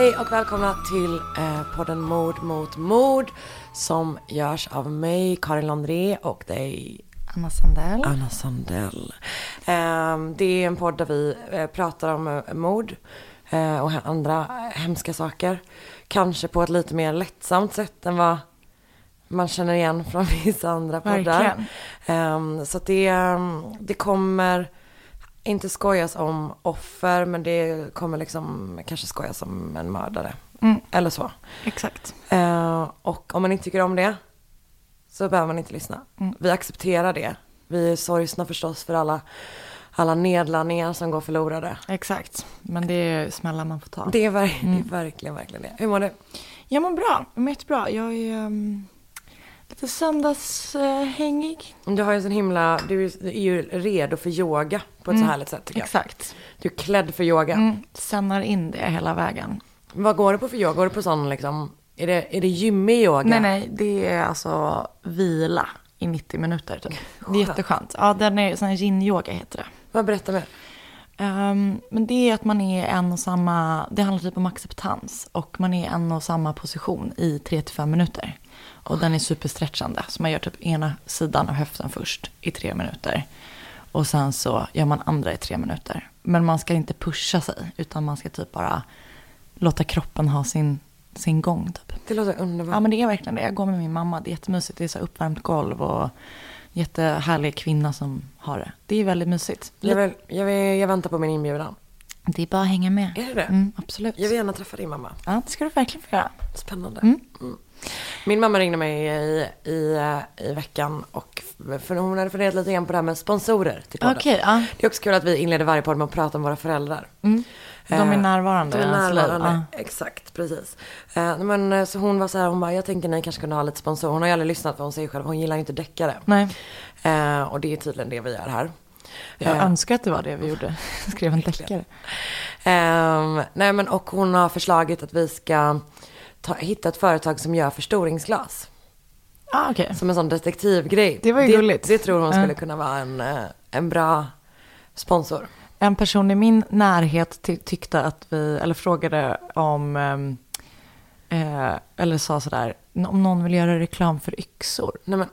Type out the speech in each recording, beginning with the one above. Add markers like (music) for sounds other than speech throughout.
Hej och välkomna till eh, podden Mord mot mord som görs av mig, Karin Landré och dig, Anna Sandell. Anna Sandell. Eh, det är en podd där vi eh, pratar om eh, mord eh, och andra hemska saker. Kanske på ett lite mer lättsamt sätt än vad man känner igen från (laughs) vissa andra poddar. Verkligen. Ehm, så det, ehm, det kommer inte skojas om offer, men det kommer liksom kanske skojas om en mördare. Mm, Eller så. exakt. Ehm, och om man inte tycker om det så behöver man inte lyssna. Mm. Vi accepterar det. Vi är sorgsna förstås för alla, alla nedladdningar som går förlorade. Exakt. Men det är smällar man får ta. Det är, ver- Mm. det är verkligen, verkligen det. Hur mår du? Jag mår bra. Jag mår jättebra. Jag är um, lite söndagshängig. Du har ju sån himla, du är ju redo för yoga på ett så härligt sätt tycker jag. Exakt. Du är klädd för yoga. Mm, sändar in det hela vägen. Vad går du på för yoga? Går du på sån liksom, är det, är det gymmig yoga? Nej, nej. Det är alltså vila i 90 minuter typ. Det är Skönt. jätteskönt. Ja, den är sån här yin-yoga heter det. Vad berättar mer? Ehm, men det är att man är en och samma, det handlar typ om acceptans. Och man är en och samma position i 3-5 minuter. Och den är superstretchande. Så man gör typ ena sidan av höften först i tre minuter. Och sen så gör man andra i tre minuter. Men man ska inte pusha sig. Utan man ska typ bara låta kroppen ha sin, sin gång typ. Det låter underbart. Ja men det är verkligen det. Jag går med min mamma. Det är jättemysigt. Det är så uppvärmt golv och jättehärlig kvinna som har det. Det är väldigt mysigt. jag, vill, jag, vill, jag väntar på min inbjudan. Det är bara att hänga med. Är det det? Mm, absolut. Jag vill gärna träffa din mamma. Ja, det ska du verkligen få göra. Spännande. Mm. Mm. Min mamma ringde mig i, i, eh, i veckan och för hon hade funderat lite grann på det här med sponsorer till podden. Okej, ja. Det är också kul att vi inleder varje podd med att prata om våra föräldrar. Mm. De är Eh, närvarande De är närvarande, exakt, precis. Eh, men, eh, så hon var så här, hon bara, jag tänker ni kanske kunde ha lite sponsorer. Hon har ju aldrig lyssnat på vad hon säger själv, hon gillar ju inte deckare. Nej, Eh, och det är tydligen det vi gör här. jag Eh, önskar att det var det vi gjorde. (laughs) Skrev en deckare. Ehm, nej men och hon har förslagit att vi ska ta, ett företag som gör förstoringsglas. Ah, okej. Som en sån detektivgrej. Det var ju det, gulligt. Det tror hon skulle kunna vara en, eh, en bra sponsor. En person i min närhet ty- tyckte att vi, eller frågade om, ehm, eh, eller sa sådär, om någon vill göra reklam för yxor. Nej, men,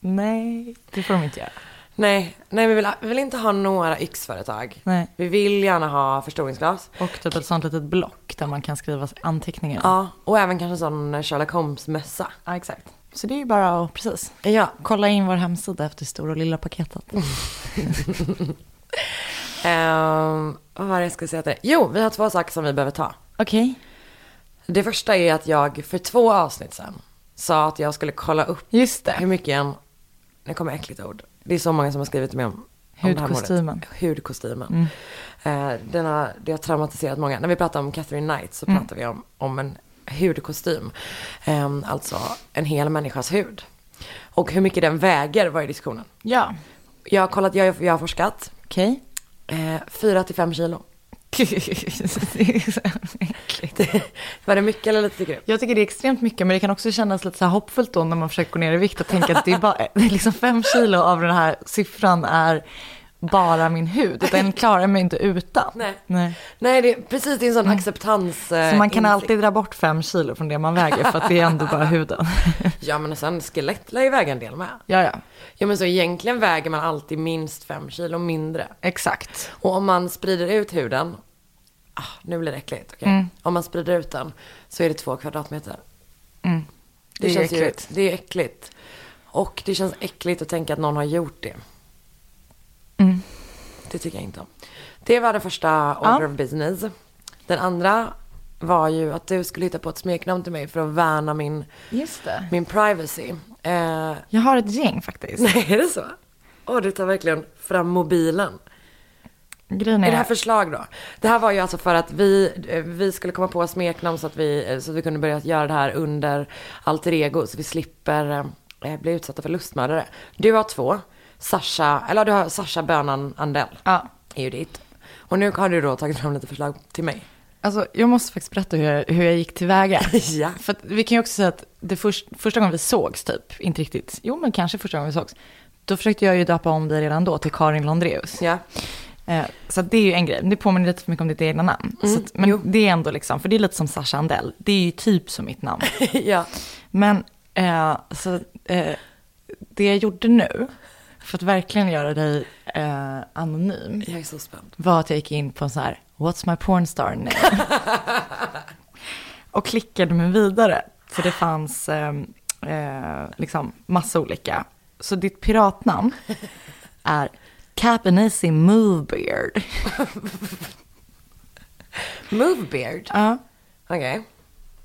(laughs) Nej, det får de inte göra. Nej, nej vi, vill, vi vill inte ha några yxföretag. Nej. Vi vill gärna ha förstoringsglas. Och typ ett sånt litet block där man kan skriva anteckningar. Ja, och även kanske sån Sherlock Holmes-mössa. ja, exakt. Så det är ju bara att, precis, Ja, kolla in vår hemsida efter stora och lilla paketet. (laughs) ehm, vad var det jag skulle säga till dig? Jo, vi har två saker som vi behöver ta. Okej. Det första är att jag för två avsnitt sedan sa att jag skulle kolla upp Just det. hur mycket en, nu kommer äckligt ord. Det är så många som har skrivit mig om, om Hudkostymen. mordet. Hudkostymen. Mm. Eh, den har, det har traumatiserat många. När vi pratar om Catherine Knight så Mm. pratar vi om, om en hudkostym. Eh, alltså en hel människas hud. Och hur mycket den väger var i diskussionen. Ja. Jag har kollat, jag, jag har forskat. Okej. Eh, 4 till 5 kilo. Det är så äckligt. Var det mycket eller lite tycker du? Jag tycker det är extremt mycket, men det kan också kännas lite så här hoppfullt då när man försöker gå ner i vikt och tänka att det är bara (laughs) liksom fem kilo av den här siffran är bara min hud. Den klarar mig inte utan. Nej. Nej. Nej, det är precis det är en sån acceptans. eh, Så man kan insikt. alltid dra bort fem kilo från det man väger för att det är ändå bara huden. (laughs) Ja men sen skelett lär ju väga en del med. ja, ja. Ja men så egentligen väger man alltid minst 5 kilo mindre. Exakt. Och om man sprider ut huden, ah, nu blir det äckligt, okej. Mm. Om man sprider ut den så är det två kvadratmeter. Mm. Det, är känns äckligt. Ju, det är äckligt. Och det känns äckligt att tänka att någon har gjort det. Mm. Det tycker jag inte om. Det var den första order of business. Den andra var ju att du skulle hitta på ett smeknamn till mig för att värna min, min privacy. Eh, Jag har ett gäng faktiskt. nej, (laughs) är det så? Åh, du tar verkligen fram mobilen. Grejen Är är, det här förslag då? Det här var ju alltså för att vi, vi skulle komma på smeknamn så att vi, så att vi kunde börja göra det här under alter ego så vi slipper eh, bli utsatta för lustmördare. Du har två. Sasha, eller du har Sasha Bönan Andell. ja. Är ju ditt. Och nu har du då tagit fram lite förslag till mig. Alltså, jag måste faktiskt berätta hur jag, hur jag gick tillväga. (laughs) ja. För att vi kan ju också säga att det först, första gången vi sågs typ, inte riktigt, jo men kanske första gången vi sågs, då försökte jag ju döpa om dig redan då till Karin Londreus. Ja. Eh, så det är ju en grej, det påminner lite för mycket om ditt egna namn. så att, men jo. det är ändå liksom, för det är lite som Sasha Andell, det är ju typ som mitt namn. (laughs) ja. Men eh, så, eh, det jag gjorde nu, för att verkligen göra dig eh, anonym, Jag är så spänd. var att jag gick in på en så här, what's my pornstar name? (laughs) och klickade mig vidare. För det fanns eh, eh, liksom massa olika. Så ditt piratnamn är Capanisi Movebeard. (laughs) Movebeard. Ja. Okej.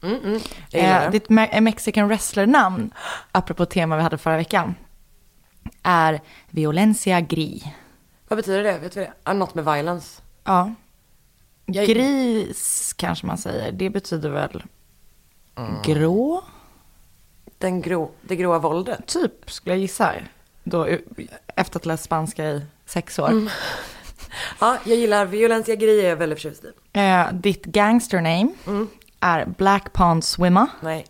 Mm, mm. Gillar Eh, ditt me- mexican wrestler-namn, apropå tema vi hade förra veckan, är Violencia Gris. Vad betyder det? Vet vi det? Ah, något med violence. Ja. Jag- Gris kanske man säger. Det betyder väl Mm. grå? Den grå, det gråa våldet. Typ, skulle jag gissa. Då, efter att ha läst spanska i sex år. Mm. (laughs) Ja, jag gillar Violencia Gri är jag väldigt förtjust i. Eh, ditt gangster name Mm. är Black Pond Swimmer. Nej.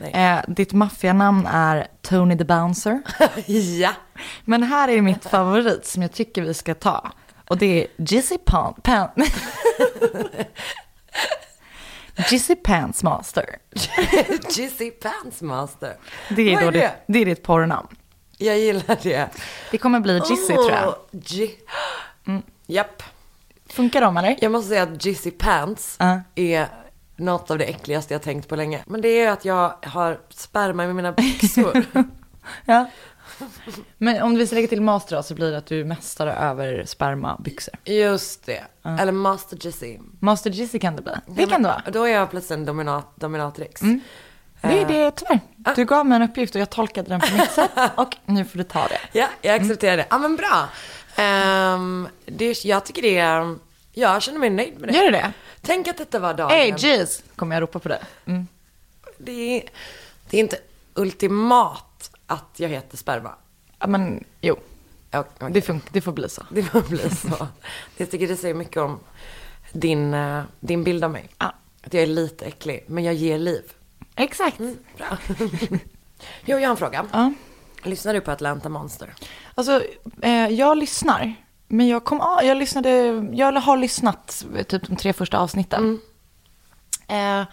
Eh, ditt maffianamn är Tony the Bouncer. (laughs) ja. Men här är mitt favorit som jag tycker vi ska ta. Och det är Jizzy Pan... Pan (laughs) Jizzy Pants Master. (laughs) Jizzy Pants Master. Det är, Vad då är det? det? Det är ditt porrnamn. Jag gillar det. Det kommer bli Jizzy tror jag. Gi- Mm. Japp. Funkar de eller? Jag måste säga att Jizzy Pants Ja. är något av det äckligaste jag tänkt på länge. Men det är att jag har sperma i mina byxor. (laughs) Ja. Men om vi ska lägga till master då, så blir det att du är mästare över spermabyxor. Just det. Eller Master Jizzy. Master Jizzy kan det bli. Det kan det vara. Då är jag plötsligt en dominat, dominatrix. Det är Eh, det tyvärr. Du gav mig en uppgift och jag tolkade den på mitt sätt (laughs) och nu får du ta det. Ja, jag accepterar det. Ja, men bra. Ehm, det, jag tycker det är... Jag känner mig nöjd med det. Gör du det? Tänk att detta var dagen. Hey Jizz, kommer jag ropa på det. Mm. det, är, det är inte ultimat att jag heter sperma. Ja men jo, Ja, okej. det, fun- det får bli så. Det får bli så. Jag tycker det säger mycket om din, eh, din bild av mig. Ja. Att jag är lite äcklig, men jag ger liv. Exakt. Bra. jo, jag har en fråga. Ja. Lyssnar du på Atlanta Monster? Alltså, eh, jag lyssnar. Men jag kom ah, jag lyssnade, jag har lyssnat typ de tre första avsnitten. Eh,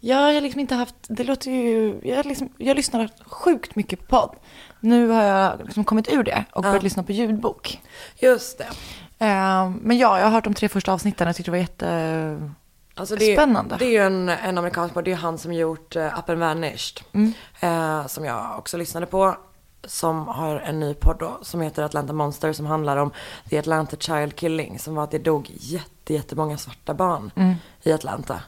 jag har liksom inte haft, det låter ju, jag, liksom, jag lyssnar sjukt mycket på podd. Nu har jag liksom kommit ur det och börjat lyssna på ljudbok. Just det. Eh, men ja, jag har hört de tre första avsnitten, jag tyckte det var jätte... Alltså det, Spännande. Det är ju en, en amerikansk podd. Det är han som gjort uh, Up and Vanished. Mm. Eh, som jag också lyssnade på. Som har en ny podd då. Som heter Atlanta Monster. Som handlar om The Atlanta Child Killing. Som var att det dog jätte, jättemånga svarta barn Mm. i Atlanta.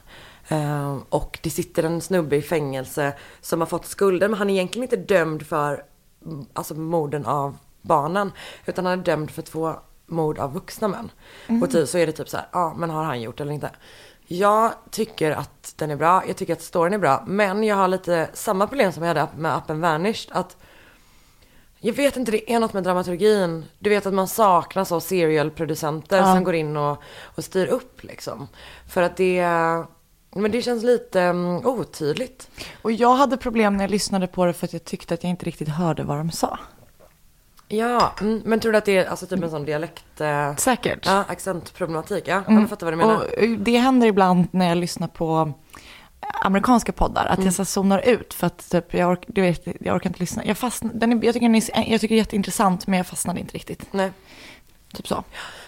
Eh, och det sitter en snubbe i fängelse som har fått skulder. Men han är egentligen inte dömd för mm, alltså, morden av barnen. Utan han är dömd för två mord av vuxna män. Och ty, så är det typ så här, ja men har han gjort eller inte? Jag tycker att den är bra, jag tycker att storyn är bra. Men jag har lite samma problem som jag hade med and Vanished. Att jag vet inte, det är något med dramaturgin. Du vet att man saknar så serialproducenter som går in och, och styr upp liksom. För att det, men det känns lite um, otydligt. Och jag hade problem när jag lyssnade på det för att jag tyckte att jag inte riktigt hörde vad de sa. Ja, mm, men tror du att det är alltså typ en sån dialekt... Eh, Säkert. ja, accentproblematik. Ja, jag fattar vad du menar. Och eh, det händer ibland när jag lyssnar på amerikanska poddar, att jag så här zonar ut för att typ, jag, ork, du vet, jag orkar inte lyssna. Jag, fastn, den är, jag, tycker den är, jag tycker det är jätteintressant men jag fastnade inte riktigt. Nej. Typ så.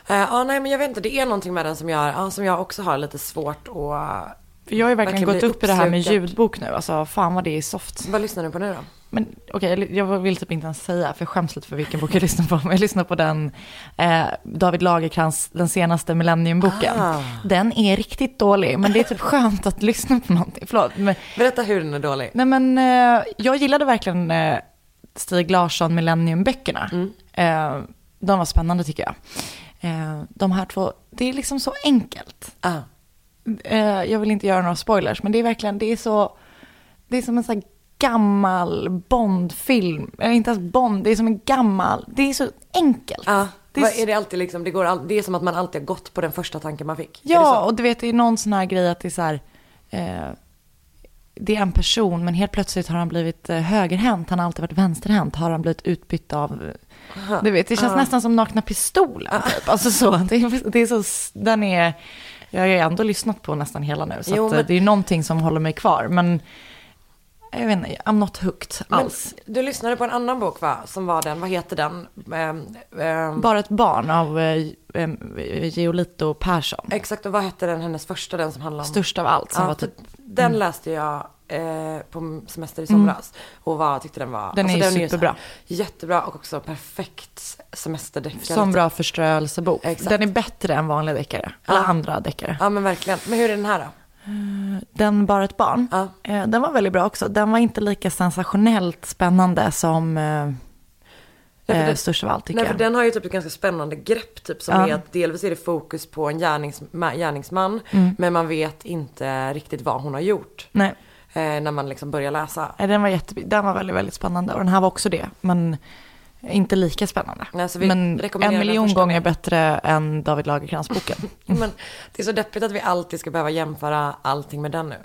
Eh, ja, nej men jag vet inte, det är någonting med den som jag, ja, som jag också har lite svårt att... För jag har ju verkligen, Verkligen gått upp i det här med ljudbok nu. Alltså fan vad det är soft. Vad lyssnar du på nu då? Men okej, jag vill typ inte ens säga, för jag skäms lite för vilken bok jag lyssnar på. Men jag lyssnar på den eh, David Lagerkrans, den senaste Millenniumboken. Ah. Den är riktigt dålig, men det är typ skönt att lyssna på någonting. Förlåt, men Berätta hur den är dålig. Nej men eh, jag gillade verkligen eh, Stig Larsson Millennium-böckerna. Eh, de var spännande tycker jag. Eh, de här två, det är liksom så enkelt. Ah. Eh, jag vill inte göra några spoilers, men det är verkligen, det är så, det är som en sån här gammal Bond-film. Eller inte ens Bond, det är som en gammal, det är så enkelt. Ja, Det är är det alltid liksom, det, går all, det är som att man alltid har gått på den första tanken man fick. Ja, och du vet det är någon sån här grej att det är så här, eh, det är en person men helt plötsligt har han blivit eh, högerhänt, han har alltid varit vänsterhänt, har han blivit utbytt av Du vet, det känns nästan som nakna pistolen. Typ. Alltså så, det är, det är så, den är, jag har ju ändå lyssnat på nästan hela nu. Så Jo, att, men- eh, det är någonting som håller mig kvar. Men jag vet inte, I'm not hooked Men alls. du lyssnade på en annan bok va? Som var den, vad heter den? Ehm, ehm, Bara ett barn av eh, eh, Geolito Persson. exakt, och vad hette den, hennes första, den som handlade om... Störst av allt. Som Ja, var typ, Den läste jag eh, på semester i somras. Och var, tyckte den var... Mm. Den är ju så här superbra. jättebra och också perfekt semesterdeckare. som bra förströelsebok. Exakt. Den är bättre än vanliga deckare. Eller Ja. andra deckare. Ja men verkligen. Men hur är den här då? Den Bara ett barn, Ja. eh, den var väldigt bra också. Den var inte lika sensationellt spännande som eh, för eh, det- Störst av allt tycker Nej för jag. den har ju typ ett ganska spännande grepp typ som Ja. är att delvis är det fokus på en gärnings, ma- gärningsman. Mm. Men man vet inte riktigt vad hon har gjort. Nej, när man liksom börjar läsa. nej, den var, jätte, den var väldigt, väldigt spännande. Och den här var också det, men inte lika spännande. Nej, så vi men en miljon gånger bättre än David Lagercrantz-boken. (laughs) Men det är så deppigt att vi alltid ska behöva jämföra allting med den nu.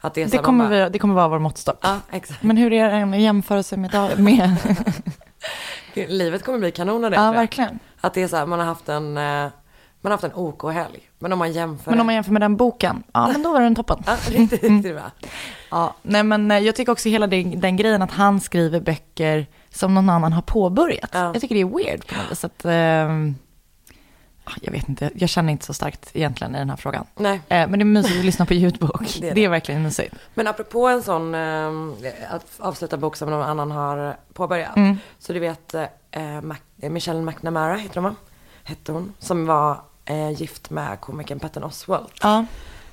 Att det Det kommer, bara- vi, det kommer vara vår måttstock. Ja, exakt. Men hur är en jämförelse med, David- med (laughs) Livet kommer bli kanon av det. ja, verkligen. Att det är så här, man har haft en, eh, man har haft en OK-helg. Men om man jämför. Men om man jämför med den boken, ja men då var den toppen. Ja, riktigt, riktigt bra. Ja, nej men eh, jag tycker också hela den, den grejen att han skriver böcker som någon annan har påbörjat. Ja. Jag tycker det är weird på något vis. Att, ehm, ja, jag vet inte, jag känner inte så starkt egentligen i den här frågan. Nej. Eh, men det är mysigt att lyssna på ljudbok. (laughs) Det är det, är det. verkligen mysigt. Men apropå en sån, eh, att avsluta bok som någon annan har påbörjat. Mm. Så du vet, eh, Mac, eh, Michelle McNamara heter hon va? Hette hon. Som var eh, gift med komikern Patton Oswalt. Ja,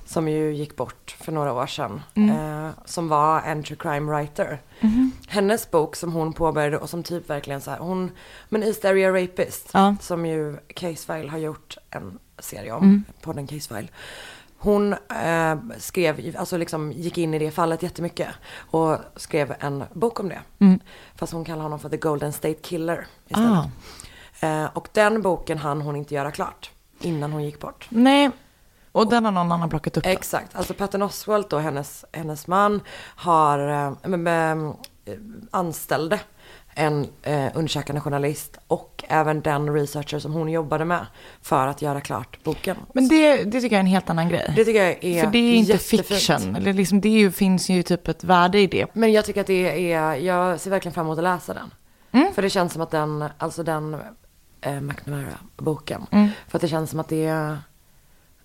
Som ju gick bort för några år sedan. Mm. Eh, som var en true crime writer. Mhm. Hennes bok som hon påbörjade och som typ verkligen så här, hon, men East Area Rapist. Ja. Som ju Casefile har gjort en serie om. Mm. Podden Casefile. Hon eh, skrev, alltså liksom gick in i det fallet jättemycket. Och skrev en bok om det. Mm. Fast hon kallar honom för The Golden State Killer istället. ah. Eh, och den boken hann hon inte göra klart. Innan hon gick bort. nej. Och den har någon annan plockat upp. då. Exakt, alltså Patton Oswalt då, hennes, hennes man, har eh, anställde en eh, undersökande journalist och även den researcher som hon jobbade med för att göra klart boken. Men det, det tycker jag är en helt annan grej. det tycker jag är För det är inte jättefint. fiction. Eller liksom, det är ju, finns ju typ ett värde i det. Men jag tycker att det är, jag ser verkligen fram emot att läsa den. Mm. För det känns som att den, alltså den eh, McNamara-boken, Mm. för att det känns som att det,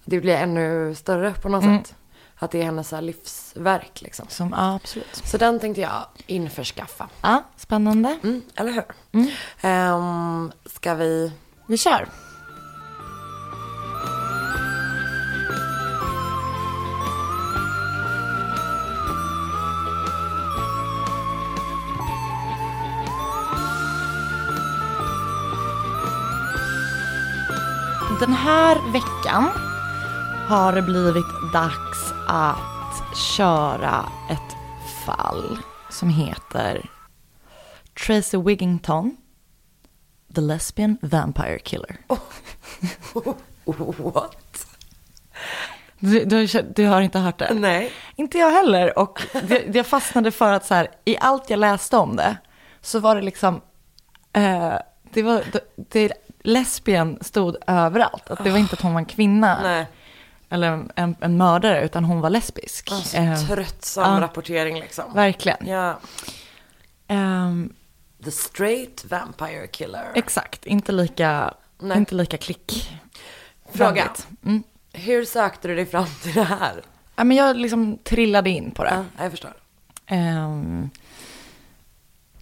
det blir ännu större på något Mm. sätt. Att det är hennes livsverk liksom. Som, ja, absolut. Så den tänkte jag införskaffa. Ja, spännande. Mm, eller hur? Mm. Ehm, ska vi... Vi kör. Den här veckan har det blivit dags att köra ett fall som heter Tracy Wigington, The Lesbian Vampire Killer. (laughs) What? Du, du, du har inte hört det? Nej. Inte jag heller. Och det, jag fastnade för att så här, i allt jag läste om det så var det liksom, eh, det var, det, det, lesbian stod överallt. Att det var inte att hon var en kvinna Nej. Eller en, en mördare utan hon var lesbisk. Alltså, Eh, tröttsam ja. rapportering liksom. verkligen. Ja. Ehm, The straight vampire killer. exakt, inte lika, Nej. inte lika klick. Fråga. Mm. Hur sökte du dig fram till det här? Ja, men jag liksom trillade in på det. Ja, jag förstår. Ehm,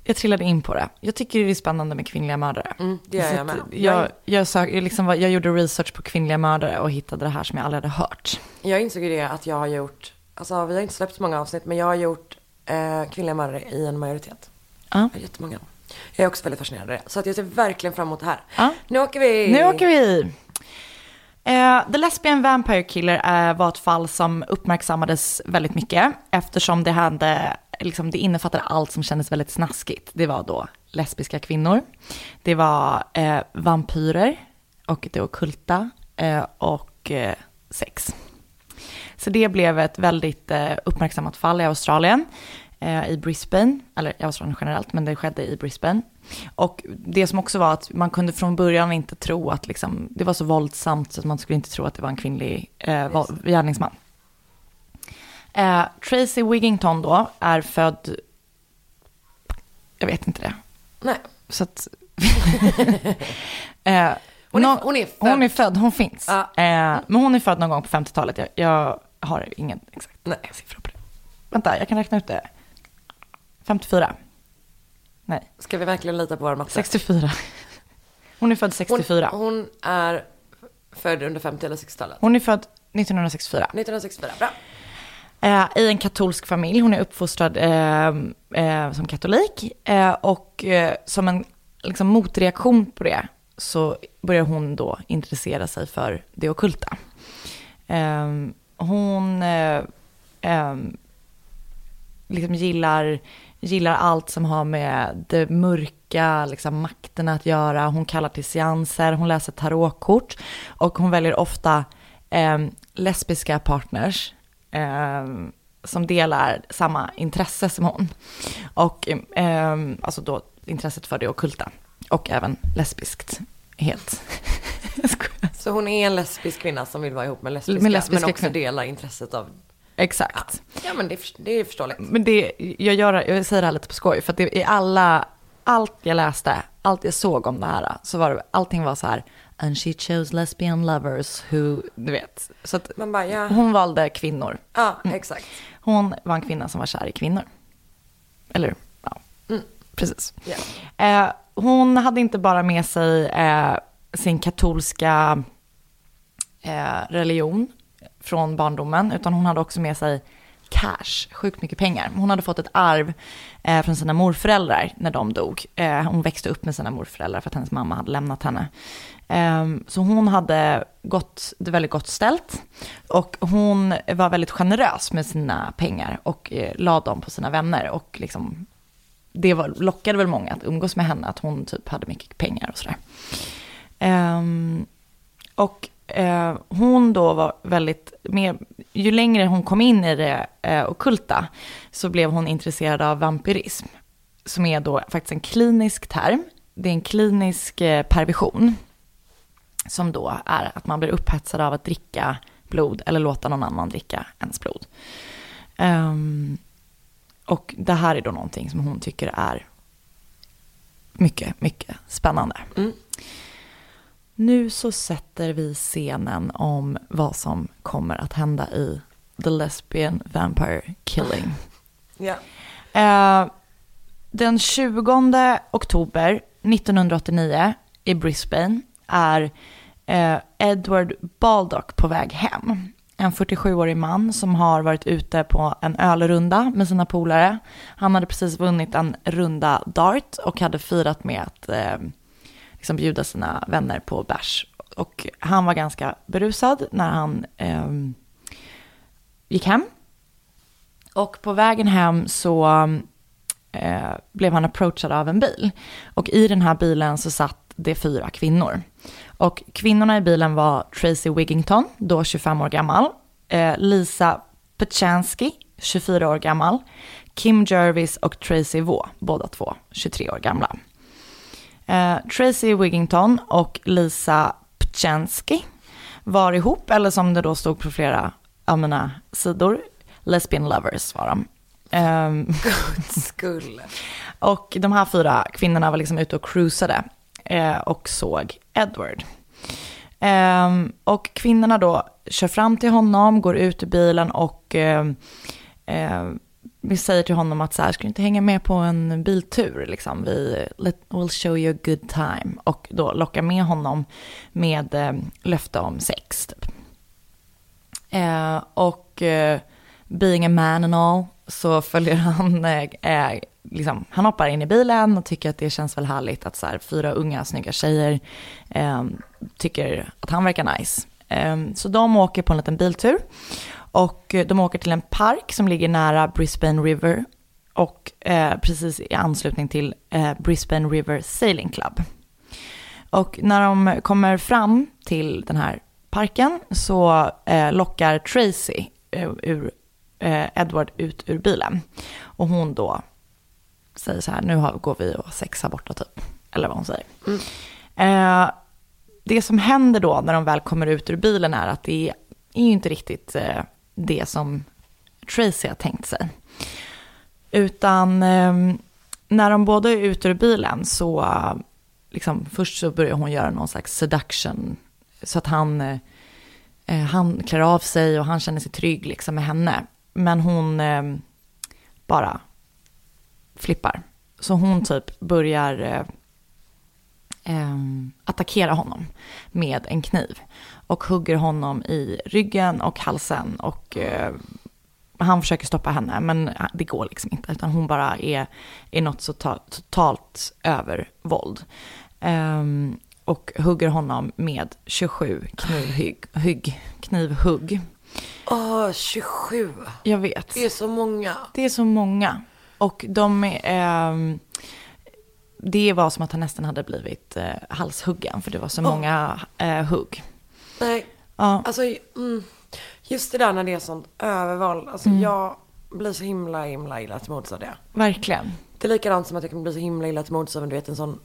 jag trillade in på det. Jag tycker det är spännande med kvinnliga mördare. Mm, det gör jag med. Jag, jag, sök, jag, liksom, jag gjorde research på kvinnliga mördare och hittade det här som jag aldrig hade hört. Jag insåg ju det att jag har gjort, alltså vi har inte släppt så många avsnitt, men jag har gjort eh, kvinnliga mördare i en majoritet. Ja. Ja, Jättemånga. Jag är också väldigt fascinerad av det. Så att jag ser verkligen fram emot det här. Ja. Nu åker vi! Nu åker vi! Eh, The Lesbian Vampire Killer eh, var ett fall som uppmärksammades väldigt mycket eftersom det, hade, liksom, det innefattade allt som kändes väldigt snaskigt. Det var då lesbiska kvinnor, det var eh, vampyrer och det ockulta eh, och eh, sex. Så det blev ett väldigt eh, uppmärksammat fall i Australien, eh, i Brisbane, eller i Australien generellt, men det skedde i Brisbane. Och det som också var att man kunde från början inte tro att liksom, det var så våldsamt så att man skulle inte tro att det var en kvinnlig eh, gärningsman. Eh, Tracy Wigington då är född, jag vet inte det, Nej. så att... (laughs) eh, Hon är- hon är född. Hon är född, hon finns. Ja. Eh, men hon är född någon gång på 50-talet. Jag, jag har ingen exakt Nej. siffra på det. Vänta, jag kan räkna ut det. 54. Nej, Ska vi verkligen lita på vår matte? 64. (laughs) Hon är född 64. Hon, hon är född under 50 eller 60-talet. Hon är född 1964. 1964, bra. Eh, I en katolsk familj. Hon är uppfostrad eh, eh, som katolik. Eh, och eh, som en liksom, motreaktion på det så börjar hon då intressera sig för det ockulta. Eh, hon eh, eh, liksom gillar, gillar allt som har med det mörka, liksom makterna att göra. Hon kallar till seanser, hon läser tarotkort och hon väljer ofta eh, lesbiska partners eh, som delar samma intresse som hon. Och eh, alltså då intresset för det ockulta och även lesbiskt. Helt. (laughs) Så hon är en lesbisk kvinna som vill vara ihop med lesbiska, Med lesbiska men också kvinnor. delar intresset av... Exakt. Ja, men det, det är förståeligt. Men det, jag, gör, jag säger det här lite på skoj, för att det, i alla, allt jag läste, allt jag såg om det här, så var det, allting var så här, and she chose lesbian lovers who, du vet. Så att bara, ja, hon valde kvinnor. ja exakt. Hon var en kvinna som var kär i kvinnor. Eller, ja, Mm. precis. Ja. Eh, hon hade inte bara med sig eh, sin katolska eh, religion från barndomen, utan hon hade också med sig cash, sjukt mycket pengar. Hon hade fått ett arv eh, från sina morföräldrar när de dog. Eh, hon växte upp med sina morföräldrar för att hennes mamma hade lämnat henne. Eh, så hon hade gott, det väldigt gott ställt. Och hon var väldigt generös med sina pengar och eh, la dem på sina vänner. Och liksom, det var, lockade väl många att umgås med henne, att hon typ hade mycket pengar och sådär. Ehm, och eh, hon då var väldigt, mer, ju längre hon kom in i det eh, ockulta så blev hon intresserad av vampyrism. Som är då faktiskt en klinisk term. Det är en klinisk eh, perversion. Som då är att man blir upphetsad av att dricka blod eller låta någon annan dricka ens blod. Um, och det här är då någonting som hon tycker är mycket, mycket spännande. Mm. Nu så sätter vi scenen om vad som kommer att hända i The Lesbian Vampire Killing. (laughs) Ja. Eh, den 20 oktober 1989 i Brisbane är eh, Edward Baldock på väg hem. En 47-årig man som har varit ute på en ölrunda med sina polare. Han hade precis vunnit en runda dart och hade firat med att eh, liksom bjuda sina vänner på bärs. Och han var ganska berusad när han eh, gick hem. Och på vägen hem så eh, blev han approachad av en bil. Och i den här bilen så satt det fyra kvinnor. Och kvinnorna i bilen var Tracy Wigington, då 25 år gammal. Eh, Lisa Pechansky, 24 år gammal. Kim Jervis och Tracy Vaux, båda två 23 år gamla. Eh, Tracy Wigington och Lisa Pchansky var ihop, eller som det då stod på flera av mina sidor, lesbian lovers var de. Ehm, (laughs) Skull. och de här fyra kvinnorna var liksom ute och cruisade eh, och såg Edward. Ehm, och kvinnorna då kör fram till honom, går ut ur bilen och eh, eh, vi säger till honom att så här, ska du inte hänga med på en biltur? Liksom? Vi let, we'll show you a good time. Och då lockar med honom med eh, löfte om sex. Typ. Eh, och eh, being a man and all så följer (laughs) han, eh, eh, liksom, han hoppar in i bilen och tycker att det känns väl härligt att så här, fyra unga snygga tjejer eh, tycker att han verkar nice. Eh, så de åker på en liten biltur och eh, de åker till en park som ligger nära Brisbane River och eh, precis i anslutning till eh, Brisbane River Sailing Club. Och när de kommer fram till den här parken så eh, lockar Tracy eh, ur, eh, Edward ut ur bilen. Och hon då säger så här, nu har, går vi och sexar borta typ. Eller vad hon säger. Eh, det som händer då när de väl kommer ut ur bilen är att det är ju inte riktigt det som Tracy har tänkt sig. Utan eh, när de båda är ute ur bilen så, liksom, först så börjar hon göra någon slags seduction. Så att han, eh, eh han klär av sig och han känner sig trygg liksom med henne. Men hon eh, bara flippar. Så hon typ börjar eh, ehm, attackera honom med en kniv. Och hugger honom i ryggen och halsen. Och eh, han försöker stoppa henne, men det går liksom inte. Utan hon bara är i något så ta- totalt övervåld. Ehm, och hugger honom med 27 knivhugg. Hugg, knivhugg. Åh, 27. Jag vet. Det är så många. Det är så många. Och de är... ehm, det var som att han nästan hade blivit eh, halshuggen, för det var så många eh, hugg. Nej, Ja, alltså mm, just det där när det är sånt övervåld. Alltså jag blir så himla, himla illa till mods av det. verkligen. Det är likadant som att jag kan bli så himla illa till mods av en, du vet en sån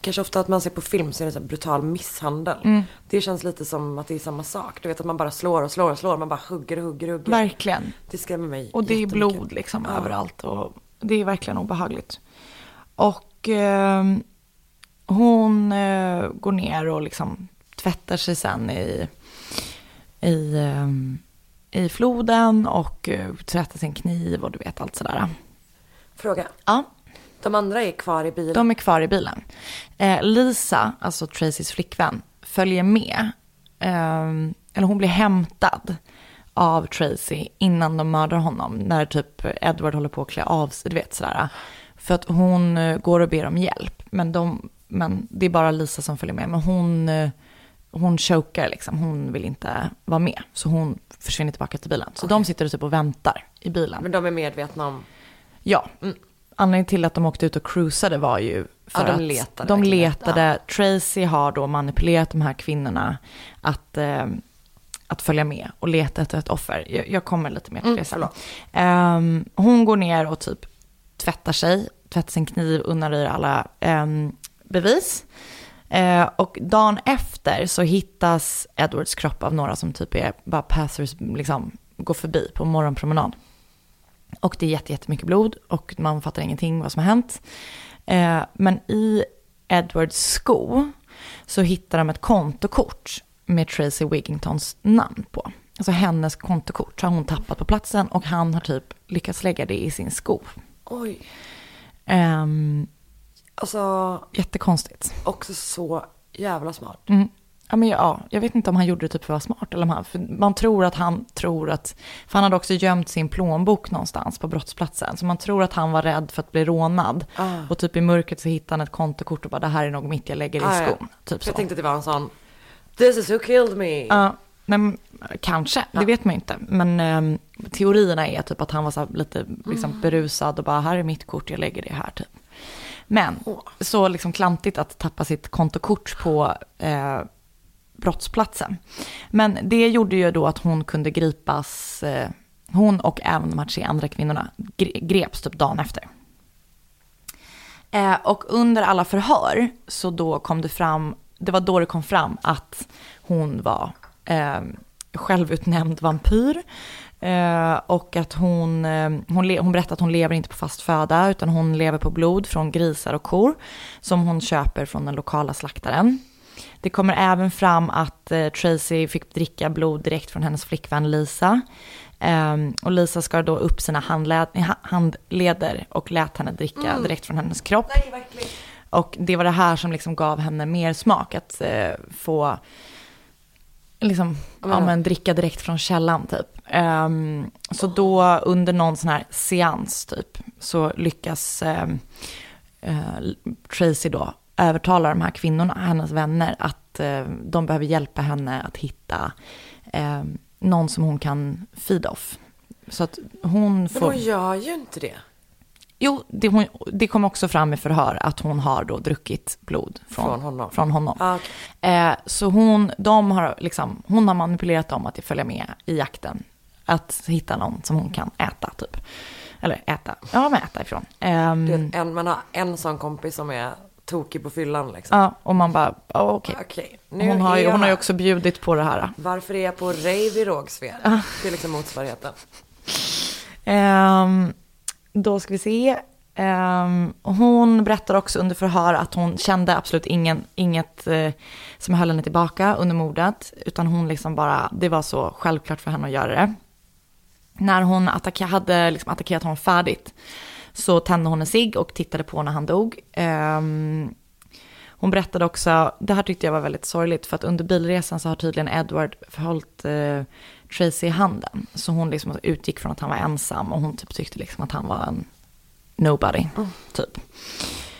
Kanske ofta att man ser på film så är det så brutal misshandel. Det känns lite som att det är samma sak. Du vet att man bara slår och slår och slår. Man bara hugger och hugger och hugger. Verkligen. Det skrämmer mig Och det är blod liksom Ja. överallt. Och det är verkligen obehagligt. Och ehm, hon eh, går ner och liksom tvättar sig sen i, i, ehm, i floden och uh, tvättar sin kniv och du vet allt sådär. Fråga. Ja, De andra är kvar i bilen. de är kvar i bilen. Eh, Lisa, alltså Tracys flickvän, följer med. Ehm, eller hon blir hämtad av Tracy innan de mördar honom. När typ Edward håller på att klä av sig, du vet sådär. För att hon eh, går och ber om hjälp. Men, de, men det är bara Lisa som följer med. Men hon, eh, hon chokar liksom. Hon vill inte vara med. Så hon försvinner tillbaka till bilen. Så de sitter typ och väntar i bilen. Men de är medvetna om... Ja. Anledningen till att de åkte ut och cruisade var ju för Ja, de att letade de verkligen. letade. Tracy har då manipulerat de här kvinnorna att, eh, att följa med och leta efter ett offer. Jag, jag kommer lite mer till det sen. Ehm, hon går ner och typ tvättar sig, tvättar sin kniv, undanröjer alla ehm, bevis. Eh, och dagen efter så hittas Edwards kropp av några som typ är bara passers, liksom går förbi på morgonpromenad. Och det är jätte- jättemycket blod och man fattar ingenting vad som har hänt. Eh, men i Edwards sko så hittar de ett kontokort med Tracy Wigingtons namn på. Alltså hennes kontokort har hon tappat på platsen och han har typ lyckats lägga det i sin sko. Oj. Ehm, Alltså, jättekonstigt. också så jävla smart. Mm. Ja, men ja, jag vet inte om han gjorde det typ för att vara smart. Eller för man tror att han tror att... För han hade också gömt sin plånbok någonstans på brottsplatsen. Så man tror att han var rädd för att bli rånad. Ah. Och typ i mörkret så hittar han ett kontokort och bara det här är nog mitt jag lägger i Ah, ja. skon. Typ För så. jag tänkte att det var en sån, this is who killed me. Ja, men kanske, det vet man inte. Men ehm, teorierna är typ att han var så lite liksom, berusad och bara här är mitt kort, jag lägger det här typ. Men så liksom klantigt att tappa sitt kontokort på eh, brottsplatsen. Men det gjorde ju då att hon kunde gripas, eh, hon och även de här tre andra kvinnorna gre- greps typ dagen efter. Eh, och under alla förhör så då kom det fram, det var då det kom fram att hon var eh, självutnämnd vampyr. Eh, och att hon, eh, hon, hon berättade att hon lever inte på fast föda utan hon lever på blod från grisar och kor som hon köper från den lokala slaktaren. Det kommer även fram att eh, Tracy fick dricka blod direkt från hennes flickvän Lisa. Ehm, och Lisa skar då upp sina handled, ha- handleder och lät henne dricka direkt från hennes kropp. Nej. Och det var det här som liksom gav henne mer smak, att eh, få liksom, ja, men, dricka direkt från källan typ. Ehm, så då under någon sån här seans typ så lyckas ehm, eh, Tracy då övertala de här kvinnorna, hennes vänner, att eh, de behöver hjälpa henne att hitta eh, någon som hon kan feed off. Så att hon Men får... hon gör ju inte det. Jo, det, hon, det kom också fram i förhör att hon har då druckit blod från, Från honom. Från honom. Ah, okej. Eh, så hon, de har liksom, hon har manipulerat dem att följa med i jakten. Att hitta någon som hon kan äta typ. Eller äta, ja men äta ifrån. Vet, en, man har en sån kompis som är tokig på fyllan liksom. ja, och man bara, ja, okej. Okej, nu Hon, har ju, jag hon har ju också bjudit på det här. Varför är jag på rave i Rågsved? Det är liksom motsvarigheten. Ehm, då ska vi se. Um, hon berättar också under förhör att hon kände absolut ingen, inget uh, som höll henne tillbaka under mordet. Utan hon liksom bara, det var så självklart för henne att göra det. När hon attacka, hade liksom attackerat honom färdigt så tände hon en cigg och tittade på när han dog. Um, hon berättade också, det här tyckte jag var väldigt sorgligt, för att under bilresan så har tydligen Edward förhållit uh, Tracy i handen. Så hon liksom utgick från att han var ensam och hon typ tyckte liksom att han var en nobody, typ.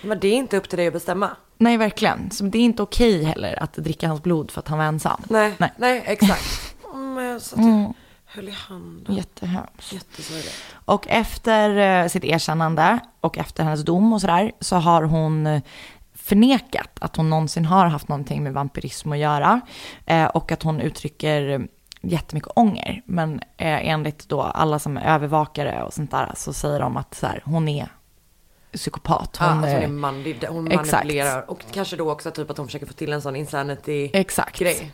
Men det är inte upp till dig att bestämma. Nej, verkligen. Så det är inte okej heller att dricka hans blod för att han var ensam. Nej, Nej. nej. exakt. (laughs) Mm, Men jag satt och höll i handen. Jättehemskt. Jättesorgligt. Och efter eh, sitt erkännande och efter hennes dom och sådär så har hon eh, förnekat att hon någonsin har haft någonting med vampyrism att göra. Eh, och att hon uttrycker jättemycket ånger. Men eh, enligt då alla som är övervakare och sånt där så säger de att så här, hon är psykopat. Ja, Hon, alltså hon är manlig, hon exakt. manipulerar. Och kanske då också typ att hon försöker få till en sån insanity Exakt. grej.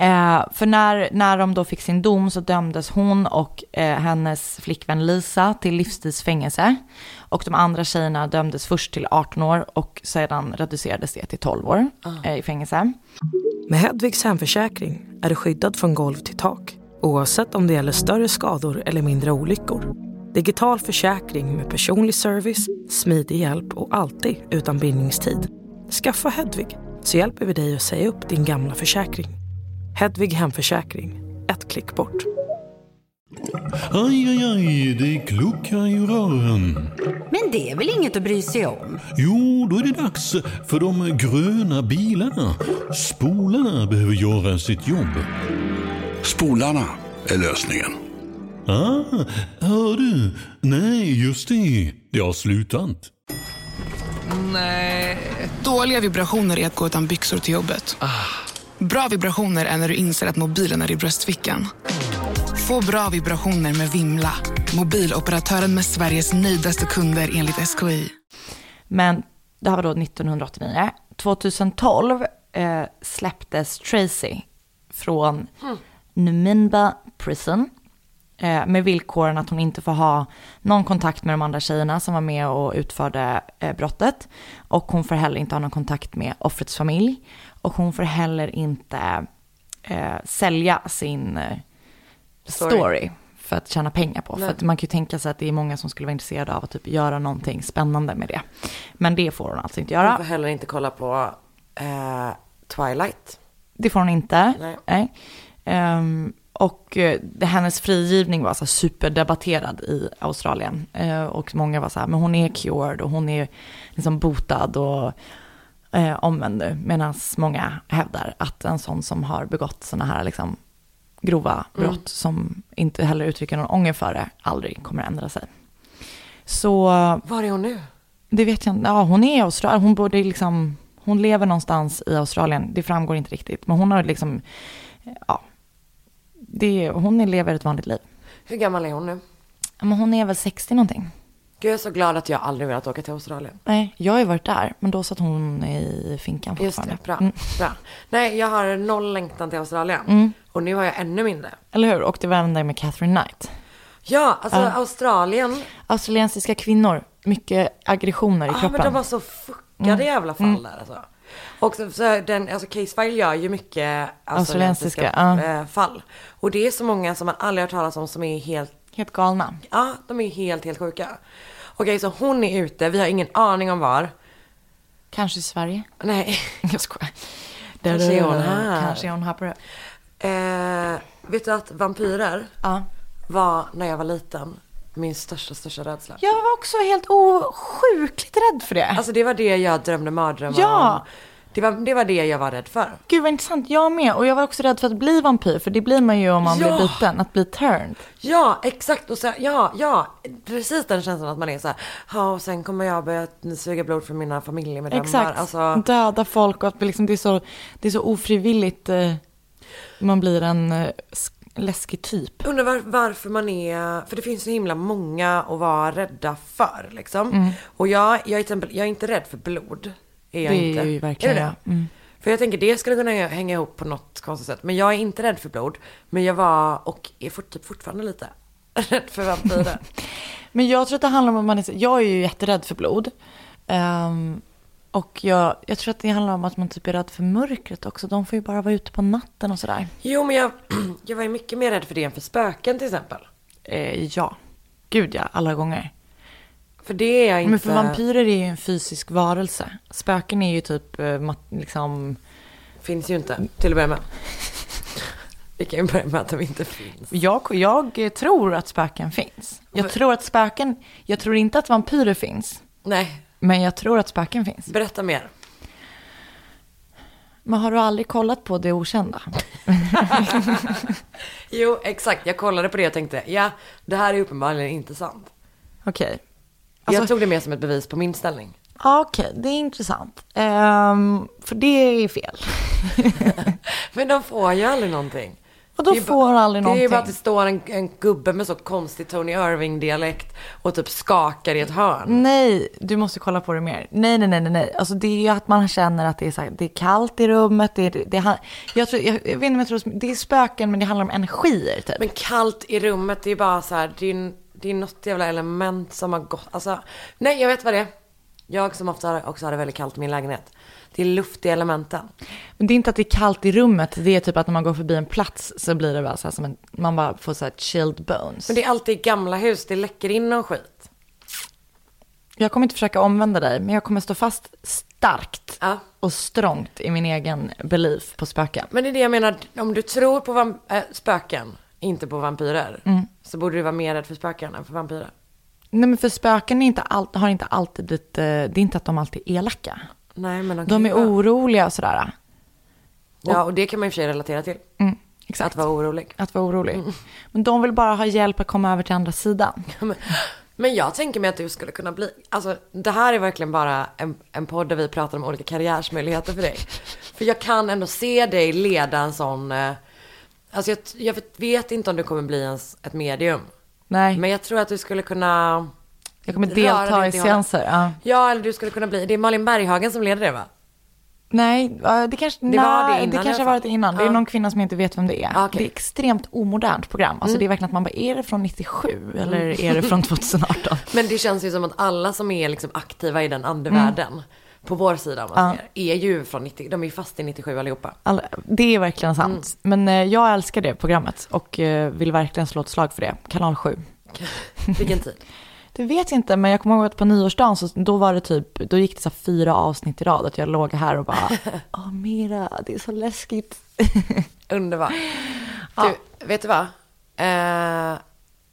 Eh, för när, när de då fick sin dom så dömdes hon och eh, hennes flickvän Lisa till livstidsfängelse. Och de andra tjejerna dömdes först till 18 år och sedan reducerades det till 12 år eh, i fängelse. Med Hedvigs hemförsäkring är du skyddad från golv till tak oavsett om det gäller större skador eller mindre olyckor. Digital försäkring med personlig service, smidig hjälp och alltid utan bindningstid. Skaffa Hedvig så hjälper vi dig att säga upp din gamla försäkring. Hedvig hemförsäkring, ett klick bort. Aj, aj, aj, det kluckar i rören. Men det är väl inget att bry sig om? Jo, då är det dags för de gröna bilarna. Spolarna behöver göra sitt jobb. Spolarna är lösningen. Ah, hör du? Nej, just det. Det har slutat. Dåliga vibrationer är att gå utan byxor till jobbet. Bra vibrationer är när du inser att mobilen är i bröstfickan. Få bra vibrationer med Vimla. Mobiloperatören med Sveriges nöjdaste kunder enligt SKI. Men det här var då 1989. 2012 eh, släpptes Tracy från Numinba Prison. Eh, med villkoren att hon inte får ha någon kontakt med de andra tjejerna som var med och utförde eh, brottet. Och hon får heller inte ha någon kontakt med offrets familj. Och hon får heller inte eh, sälja sin eh, Story. story. för att tjäna pengar på. För att man kan ju tänka sig att det är många som skulle vara intresserade av att typ göra någonting spännande med det. Men det får hon alltså inte Hon göra. får heller inte kolla på eh, Twilight. Det får hon inte. Nej. Ehm, och eh, det, hennes frigivning var så superdebatterad i Australien. Eh, och många var så här, men hon är cured och hon är liksom botad och eh, nu. Medan många hävdar att en sån som har begått sådana här liksom grova brott som inte heller uttrycker någon ånger för det aldrig kommer att ändra sig. Så Var är hon nu? det vet jag inte. Ja, hon är i Australien. Hon borde liksom, hon lever någonstans i Australien. Det framgår inte riktigt. Men hon har liksom, ja, det, hon lever ett vanligt liv. Hur gammal är hon nu? Men hon är väl 60 någonting. Gud, jag är så glad att jag aldrig velat åka till Australien. Nej, jag har ju varit där. Men då satt hon i finkan Just fortfarande. det, bra. Mm. bra. Nej, jag har noll längtan till Australien. Och nu har jag ännu mindre. Eller hur? Och det var även där med Catherine Knight. Ja, alltså Australien. Australiensiska kvinnor, mycket aggressioner i Ja, kroppen. men de var så fuckade jävla fall där alltså. Och så, så den, alltså Casefile gör ju mycket australiensiska Australiensiska, eh, fall. Och det är så många som man aldrig har hört talas om som är helt, Helt galna. ja de är helt, helt sjuka. Okej, så hon är ute, vi har ingen aning om var. Kanske i Sverige. Nej, (laughs) Jag skojar. Kanske är hon här. Kanske är hon här på det. eh, vet du att vampyrer Ja. var, när jag var liten, min största, största rädsla. Jag var också helt osjukligt rädd för det. Alltså det var det jag drömde mardrömmar Ja. om. Det var, det var det jag var rädd för. Gud vad intressant, jag med. Och jag var också rädd för att bli vampyr, för det blir man ju om man Ja. blir biten, att bli turned. Ja, exakt. Och så, ja, ja, precis den känslan att man är så här, ja, och sen kommer jag börja suga blod från mina familjemedlemmar. Exakt, Alltså, döda folk och att liksom, det, är så, det är så ofrivilligt. Eh, man blir en, eh, sk- läskig typ. Undrar var, varför man är, för det finns så himla många att vara rädda för liksom. Mm. Och jag, jag, är exempel, jag är inte rädd för blod. Är jag Det är inte. ju verkligen är det? jag. Mm. För jag tänker det skulle kunna hänga ihop på något konstigt sätt. Men jag är inte rädd för blod. Men jag var och är fort, typ fortfarande lite (laughs) rädd för vampyrer. (laughs) Men jag tror att det handlar om att man är, jag är ju jätterädd för blod. Ehm, och jag, jag tror att det handlar om att man typ är rädd för mörkret också. De får ju bara vara ute på natten och sådär. jo men jag, (clears throat) jag var ju mycket mer rädd för det än för spöken till exempel. Eh, ja, gud ja, alla gånger. För det är jag inte. Men för vampyrer är ju en fysisk varelse. Spöken är ju typ eh, liksom... Finns ju inte till att börja med. Vi kan ju börja med att de inte finns. Jag, jag tror att spöken finns. Jag tror att spöken... Jag tror inte att vampyrer finns. Nej, Men jag tror att spöken finns. berätta mer. Men har du aldrig kollat på det okända? (laughs) Jo, exakt. Jag kollade på det och tänkte, ja, det här är uppenbarligen inte sant. Okej. Jag Alltså- tog det mer som ett bevis på min ställning. Ja, Okej, det är intressant. Ehm, för det är fel. (laughs) Men de får ju aldrig någonting. Och är får bara- aldrig Det är ju någonting. bara att det står en, en gubbe med så konstig Tony Irving-dialekt och typ skakar i ett hörn. Nej, du måste kolla på det mer. Nej, nej, nej, nej. Alltså det är ju att man känner att det är, så här, det är kallt i rummet. Det är, det jag, tror, jag, jag vet inte om jag tror, det är spöken men det handlar om energier typ. Men kallt i rummet, det är ju bara så här, det är, en- det är något jävla element som har gått, alltså, nej jag vet vad det är. Jag som ofta också har det väldigt kallt i min lägenhet. Det är luft i elementen. Men det är inte att det är kallt i rummet. Det är typ att när man går förbi en plats så blir det bara så här som en, man bara får så här chilled bones. Men det är alltid gamla hus, det läcker in någon skit. Jag kommer inte försöka omvända dig, men jag kommer stå fast starkt Ja. och strångt i min egen belief på spöken. Men det är det jag menar, om du tror på äh, spöken, inte på vampyrer, så borde du vara mer rädd för spöken än för vampyrer. Nej, men för spöken inte all, har inte alltid ett, eh, det är inte att de alltid är elaka. Nej, men de, De är vara- oroliga och sådär. Ja, och det kan man i och för sig relatera till. Mm, exakt. Att vara orolig. Att vara orolig. Men de vill bara ha hjälp att komma över till andra sidan. (laughs) Men, men jag tänker mig att du skulle kunna bli, alltså det här är verkligen bara en, en podd där vi pratar om olika karriärsmöjligheter för dig. För jag kan ändå se dig leda en sån, eh, alltså jag, jag vet- inte om du kommer bli ens ett medium. Nej, Men jag tror att du skulle kunna jag kommer delta i det seanser. Ja. Ja, eller du skulle kunna bli, det är Malin Berghagen som leder det va? Nej, ja, det kanske, Det var det nej, innan det kanske har varit innan. Det är Ja. någon kvinna som inte vet vem det är. Ah, okej. Det är extremt omodernt program. Alltså det är verkligen att man bara, är det från 97 eller är det från (laughs) 2018? Men det känns ju som att alla som är liksom aktiva i den andevärlden på vår sida om man säger, är ju från 90, de är ju fast i 97 allihopa. Alla, det är verkligen sant. Men eh, jag älskar det programmet och eh, vill verkligen slå ett slag för det. Kanal 7. (laughs) Vilken tid? (laughs) Det vet jag inte, men jag kommer ihåg att på nyårsdagen så då var det typ, då gick det så fyra avsnitt i rad. Att jag låg här och bara, åh (laughs) Mira, det är så läskigt. Underbar. Du, vet du vad? Eh,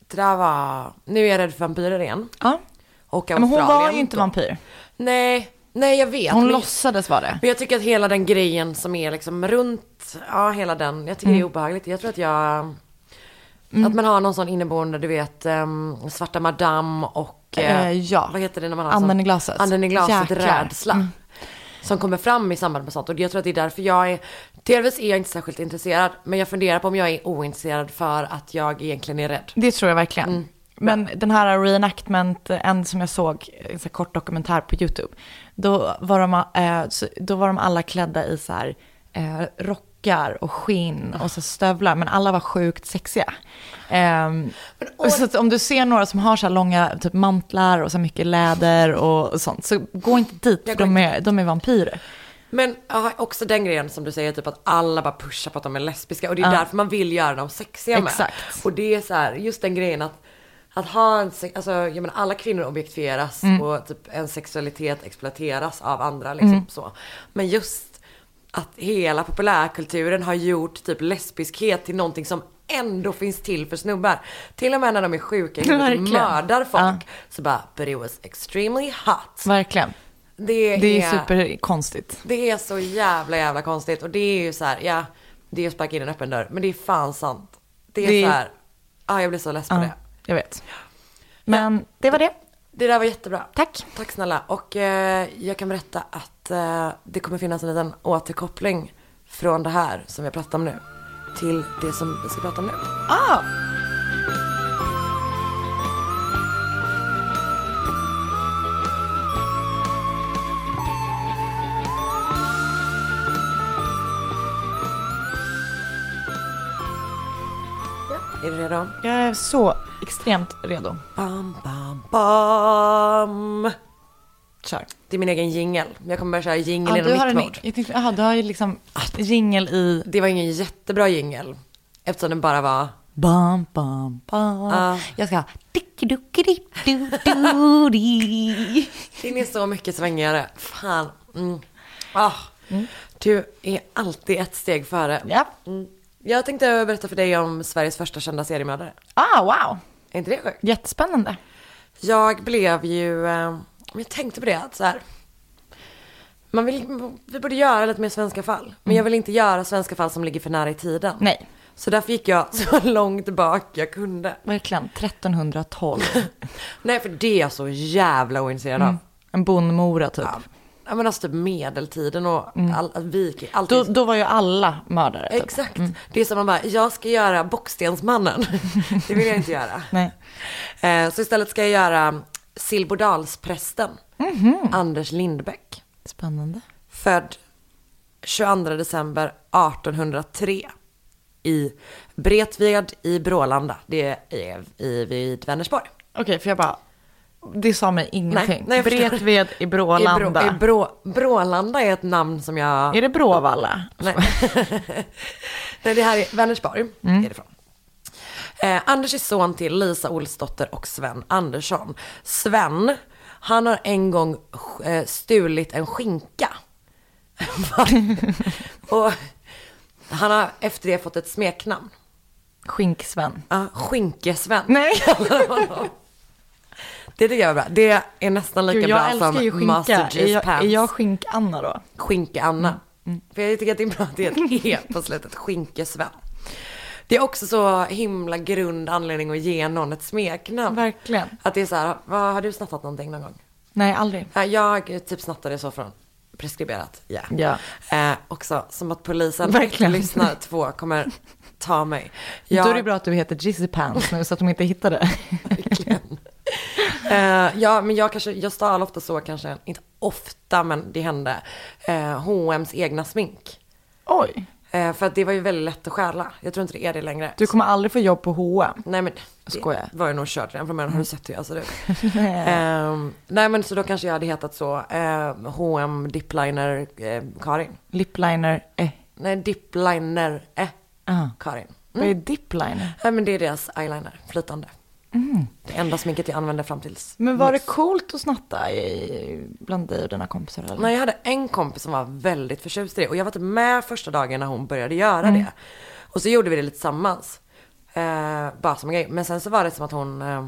det där var, nu är jag rädd för vampyrer igen. Ja, Och men hon var Australien ju inte vampyr. Nej, nej jag vet. Hon men, låtsades vara det. men jag tycker att hela den grejen som är liksom runt, ja hela den, jag tycker Mm. det är obehagligt. Jag tror att jag, att man har någon sån inneboende, du vet, ehm, svarta madame och, eh, Eh, ja. vad heter det när man har Anden sån- i glaset. Anden i glaset, Jäklar. rädsla. Mm. Som kommer fram i samband med sånt. Och jag tror att det är därför jag är, delvis är jag inte särskilt intresserad. Men jag funderar på om jag är ointresserad för att jag egentligen är rädd. Det tror jag verkligen. Men den här reenactment, en som jag såg, en så kort dokumentär på YouTube, då var de, eh, då var de alla klädda i så här eh, rockar och skinn och så stövlar, men alla var sjukt sexiga. Ehm, och så om du ser några som har så långa typ mantlar och så mycket läder och, sånt, så gå inte dit, för de är, de är vampyrer. Men ja, också den grejen som du säger, typ att alla bara pushar på att de är lesbiska. Och det är Ja. därför man vill göra dem sexiga med. Exakt. Och det är så här, just den grejen att, att ha en, sex- alltså jag menar alla kvinnor objektifieras Mm. och typ en sexualitet exploateras av andra liksom så. Men just att hela populärkulturen har gjort typ lesbiskhet till någonting som ändå finns till för snubbar. Till och med när de är sjuka (laughs) och Verkligen. mördar folk. Ja. Så bara, but it was extremely hot. Verkligen. Det Det är superkonstigt. det är så jävla jävla konstigt och det är ju så här, ja, det är att sparka in en öppen dörr. Men det är fan sant. Det är Det- så här, ja jag blir så less på Ja, det. Jag vet. Men det var det. Det där var jättebra. Tack. Tack snälla. Och eh, jag kan berätta att eh, det kommer finnas en liten återkoppling från det här som vi har pratat om nu. till det som vi ska prata om nu. Ah! Är du redo? Jag är så extremt redo. Bam, bam, bam. Kör. Det är min egen jingel. Jag kommer börja köra jingel du, har mitt en, jag tänkte, aha, du har ju liksom jingel i Det var ingen jättebra jingel. Eftersom den bara var... bam, bam, bam. Ja. Jag ska ha. (laughs) Den är så mycket svängigare. Fan. Mm. Ah. Du är alltid ett steg före. Ja. Mm. Jag tänkte berätta för dig om Sveriges första kända seriemördare. Ah, wow. Är inte det sjukt? Jättespännande. Jag blev ju, eh, jag tänkte på det att så här, man vill, vi borde göra lite mer svenska fall. Men jag vill inte göra svenska fall som ligger för nära i tiden. Nej, Så därför gick jag så (laughs) långt bak jag kunde. verkligen. 1312. (laughs) Nej för det är jag så jävla ointresserad av. En bondmora typ. Ja. Ja men alltså typ medeltiden och all, viking, allt. Då, då var ju alla mördare. Typ. Exakt. Det är som man bara, jag ska göra Bockstensmannen. (laughs) det vill jag inte göra. Nej. Eh, så istället ska jag göra Silbodalsprästen. Anders Lindbäck. Spännande. Född 22 december 1803 i Bretved i Brålanda. Det är i, vid Vänersborg. Okej, för jag bara, det sa mig ingenting. nej, förstår. Bretved i Brålanda. I, Brå, i Brå, Brålanda är ett namn som jag... Är det Bråvalla? Nej. (laughs) Nej, det här är Vänersborg. Mm. Är det från. Eh, Anders är son till Lisa Olsdotter och Sven Andersson. Sven, han har en gång eh, stulit en skinka. (laughs) Och han har efter det fått ett smeknamn. Skinksven. Ja, Skinkesven. Nej. (laughs) Det tycker jag var bra. Det är nästan lika Gud, bra som. Master Är G's jag, Pants. är jag skink-Anna då? Skinke-Anna. Mm, För jag tycker att det är bra att det är ett (laughs) E på slutet. Skinkesven. Det är också så himla grund anledning att ge någon ett smeknamn. Verkligen. Att det är så här, vad, har du snattat någonting någon gång? Nej, aldrig. Ja, Jag typ snattade så från preskriberat. Ja. Ja. Eh, också som att polisen Verkligen. lyssnar (laughs) två kommer ta mig. Jag, Då är det bra att du heter Jizzy Pants nu så att de inte hittar det. Verkligen. Eh, ja, men jag kanske, jag stal ofta så kanske, inte ofta men det hände, uh, H&M's egna smink. Oj, Eh, för att det var ju väldigt lätt att stjäla. Jag tror inte det är det längre. du kommer aldrig få jobb på H&M. Nej men det Skojar. var ju nog kört redan från början. Har du sett hur jag ser ut? (laughs) Ehm, nej men så då kanske jag hade hetat så. Uh, H&M Dipliner eh, Karin. Lipliner, eh. Nej, Dipliner eh, Ah. Karin. Vad är dipliner? Nej men det är deras eyeliner, flytande. Det enda sminket jag använde fram tills Men var det coolt att snatta i, bland dig och dina kompisar? Eller? Nej, jag hade en kompis som var väldigt förtjust i det. Och jag var inte med första dagen när hon började göra Mm. det. Och så gjorde vi det lite tillsammans. Eh, bara som en grej. Men sen så var det som att hon eh,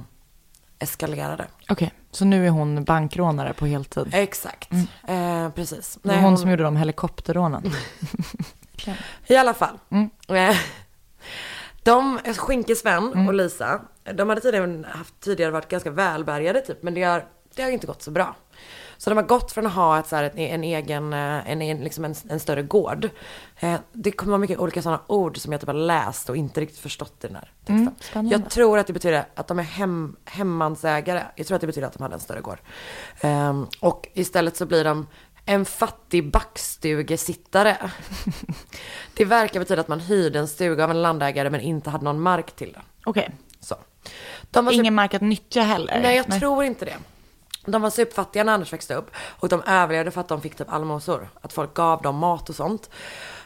eskalerade. Okej, så nu är hon bankrånare på heltid? Exakt. Eh, precis. Det var Nej, hon som gjorde de helikopterrånen. (laughs) I alla fall. Mm. Eh, De, Skinke Sven Mm. och Lisa, de hade tidigare, haft, tidigare varit ganska välbärgade typ. Men det har, det har inte gått så bra. Så de har gått från att ha ett, så här, en egen, eh, en, en, liksom en, en större gård. Eh, det kommer vara mycket olika sådana ord som jag typ har läst och inte riktigt förstått i den här texten. Mm, jag tror att det betyder att de är hem, hemmansägare. Jag tror att det betyder att de hade en större gård. Ehm, och istället så blir de en fattig backstugesittare. (laughs) det verkar betyda att man hyrde en stuga av en landägare men inte hade någon mark till den. Okej, Så. De var ingen mark att nyttja heller? Nej, jag tror inte det. De var superfattiga när Anders växte upp och de överlevde för att de fick typ allmosor. Att folk gav dem mat och sånt.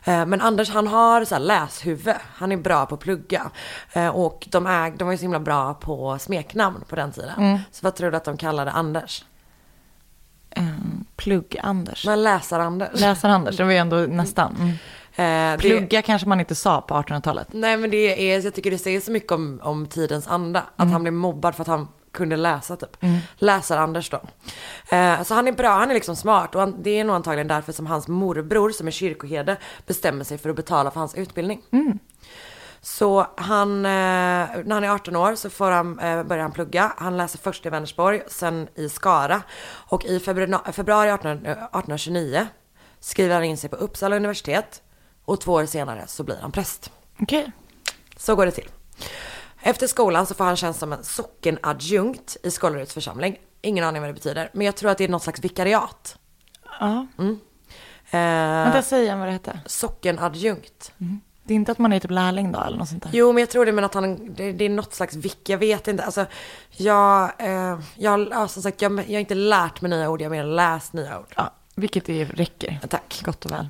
Eh, Men Anders han har så här läshuvud. Han är bra på att plugga. Eh, Och de, är, de var ju så himla bra på smeknamn på den tiden. Så vad tror du att de kallade Anders? Mm, Plugg-Anders. Men läsar-Anders. Läsar-Anders, det var ju ändå nästan. Mm. Eh, det- Plugga kanske man inte sa på 1800-talet. Nej men det är, jag tycker det säger så mycket om, om tidens anda. Att han blev mobbad för att han kunde läsa typ. Läsar-Anders då. Eh, så han är bra, han är liksom smart och han, det är nog antagligen därför som hans morbror som är kyrkoherde bestämmer sig för att betala för hans utbildning. Så han, eh, när han är 18 år så får han, eh, börjar han plugga. Han läser först i Vänersborg, sen i Skara. Och i februari, februari 18, eh, 1829 skriver han in sig på Uppsala universitet. Och två år senare så blir han präst. Okej. Så går det till. Efter skolan så får han tjänst som en sockenadjunkt i Skålleryds församling. Ingen aning vad det betyder, men jag tror att det är något slags vikariat. Ja. Eh, Vänta, säg igen vad det hette. sockenadjunkt. Det är inte att man är typ lärling då eller något sånt där? Jo, men jag tror det, men att han, det, det är något slags vick, jag vet inte. Alltså, jag, eh, jag, ja, som sagt, jag, jag har inte lärt mig nya ord, jag har mer läst nya ord. Ja, vilket det räcker. Tack. Gott och väl.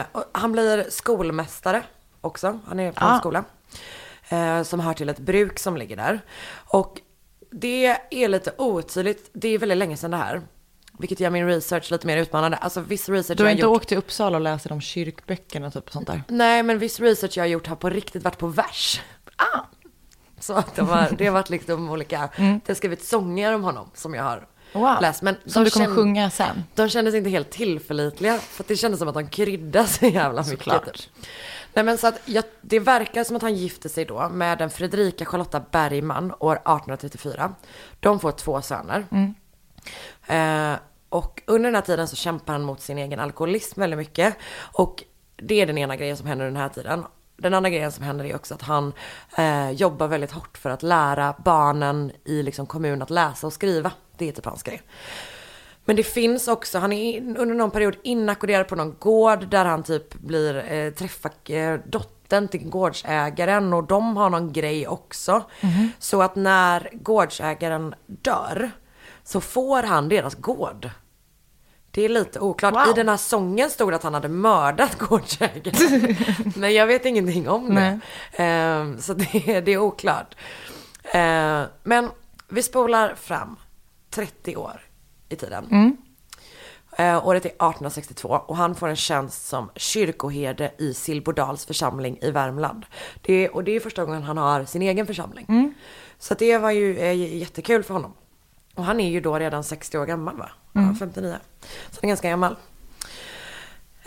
Eh, och han blir skolmästare också. Han är på en Ah. skola. Eh, som hör till ett bruk som ligger där. Och det är lite otydligt. Det är väldigt länge sedan det här. Vilket gör min research lite mer utmanande. Alltså viss research Du har jag inte gjort. åkt till Uppsala och läst de kyrkböckerna typ och sånt där? Nej, men viss research jag har gjort har på riktigt varit på vers. Ah. Så att de har, det har varit liksom olika, det har skrivit sånger om honom som jag har Wow. läst. Men Som du kommer sjunga sen? De kändes inte helt tillförlitliga. För det kändes som att de kryddade så jävla mycket. Såklart. Typ. Nej men så att jag, det verkar som att han gifte sig då med en Fredrika Charlotta Bergman år 1834. De får två söner. Eh, och under den här tiden så kämpar han mot sin egen alkoholism väldigt mycket. Och det är den ena grejen som händer den här tiden. Den andra grejen som händer är också att han eh, jobbar väldigt hårt för att lära barnen i liksom kommunen att läsa och skriva. Det är typ hans grej. Men det finns också, han är under någon period inackorderad på någon gård där han typ blir, eh, träffar eh, dottern till gårdsägaren och de har någon grej också. Så att när gårdsägaren dör så får han deras gård. Det är lite oklart. Wow. I den här sången stod det att han hade mördat (laughs) gårdsägaren. Men jag vet ingenting om det. Ehm, så det, är- det är oklart. Ehm, men vi spolar fram 30 år i tiden. Eh, året är 1862 och han får en tjänst som kyrkoherde i Silbodals församling i Värmland. Det, och det är första gången han har sin egen församling. Så att det var ju eh, jättekul för honom. Och han är ju då redan 60 år gammal va? Ja, 59. Så han är ganska gammal.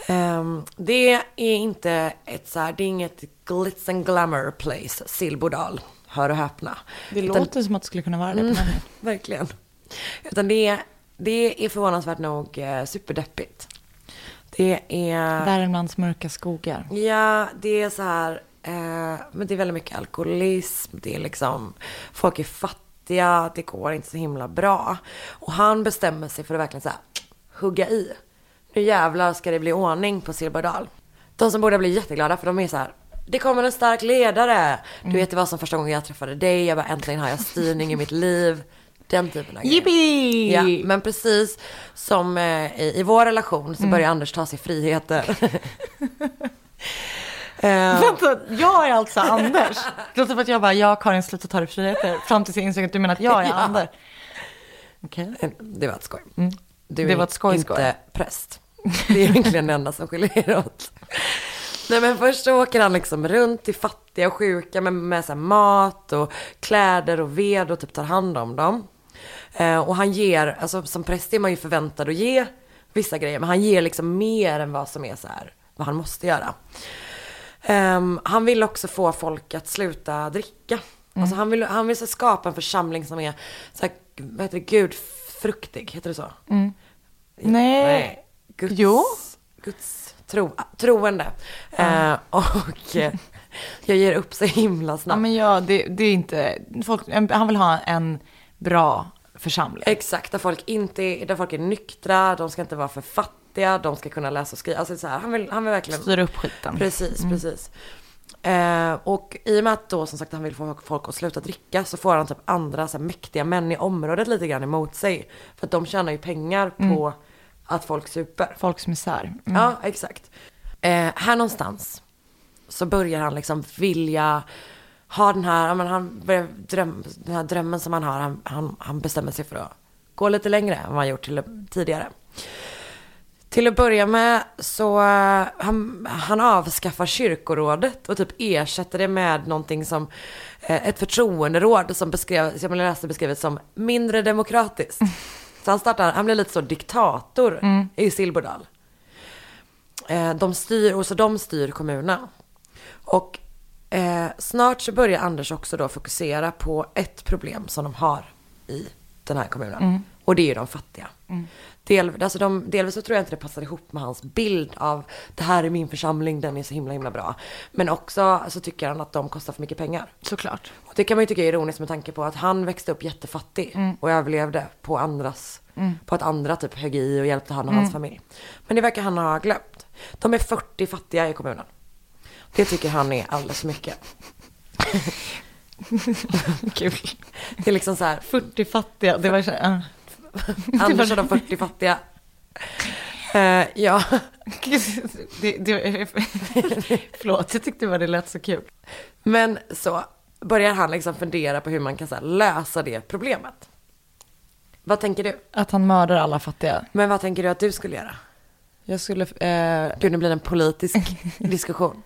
Ehm, det är inte ett så här, det är inget glitz and glamour place, Silbodal. Hör och häpna. Det Utan- låter som att det skulle kunna vara det. namnet. (laughs) Verkligen. Utan det, är- det är förvånansvärt nog eh, superdeppigt. Det är... Värmlands mörka skogar. Ja, det är så här... Eh, men det är väldigt mycket alkoholism. Det är liksom... Folk är fattiga. Det går inte så himla bra. Och han bestämmer sig för att verkligen så här, hugga i. Nu jävlar ska det bli ordning på Silberdal. De som borde bli jätteglada för de är så här. Det kommer en stark ledare. Du vet det var som första gången jag träffade dig. Jag bara äntligen har jag styrning i mitt liv. Den typen av. Yippee! Ja, men precis som eh, i, i vår relation så börjar Anders ta sig friheter. (laughs) (laughs) Eh, Vänta, jag är alltså Anders. Det låter som att jag bara, jag Karin sluta ta dig friheter. Fram tills jag insåg att du menar att jag är (laughs) Ja. Anders. Okej. det var ett skoj. Du Det är var ett skoj, skoj. inte präst. Det är egentligen det enda som skiljer er åt. Nej men först så åker han liksom runt till fattiga och sjuka med, med så här mat och kläder och ved och typ tar hand om dem. Eh, och han ger, alltså som präst är man ju förväntad att ge vissa grejer, men han ger liksom mer än vad som är så här, vad han måste göra. Ehm, han vill också få folk att sluta dricka. Alltså han vill, han vill så skapa en församling som är så här, vad heter det, gudfruktig, heter det så? Nej. Guds, Jo. Guds tro, troende. Eh, (laughs) och eh, jag ger upp så himla Ja, snabbt. men ja, det, det är inte, folk, han vill ha en bra församling. Exakt, där folk inte är, där folk är nyktra, de ska inte vara för fattiga, de ska kunna läsa och skriva. Alltså så här, han vill, han vill verkligen... Styra upp skiten. Precis, precis. Eh, och i och med att då som sagt han vill få folk att sluta dricka så får han typ andra så här, mäktiga män i området lite grann emot sig. För att de tjänar ju pengar på att folk super. Folks misär. Ja, exakt. Eh, här någonstans så börjar han liksom vilja ha den här, men han börjar dröm, den här drömmen som han har. Han, han, han bestämmer sig för att gå lite längre än vad han gjort till, tidigare. Till att börja med så eh, han, han avskaffar kyrkorådet och typ ersätter det med någonting som eh, ett förtroenderåd som beskrev, som jag läste beskrivet som mindre demokratiskt. Så han startar, han blir lite så diktator i Silberdal. Eh, de styr, och så de styr kommunen. Och eh, snart så börjar Anders också då fokusera på ett problem som de har i den här kommunen. Och det är ju de fattiga. Del, alltså de, delvis så tror jag inte det passar ihop med hans bild av det här är min församling, den är så himla himla bra. Men också så tycker han att de kostar för mycket pengar. Såklart. Och det kan man ju tycka är ironiskt med tanke på att han växte upp jättefattig och överlevde på andras, på att andra typ högg i och hjälpte han och hans familj. Men det verkar han ha glömt. De är 40 fattiga i kommunen. Det tycker han är alldeles för mycket. (laughs) Kul. Det är liksom så här, 40 fattiga, det var så här, uh. Anders och de 40 fattiga. Eh, ja, det, det, Förlåt, jag tyckte bara det lät så kul. men så börjar han liksom fundera på hur man kan här, lösa det problemet. Vad tänker du? Att han mördar alla fattiga. Men vad tänker du att du skulle göra? Jag skulle, eh, Gud, nu blir det en politisk (laughs) diskussion.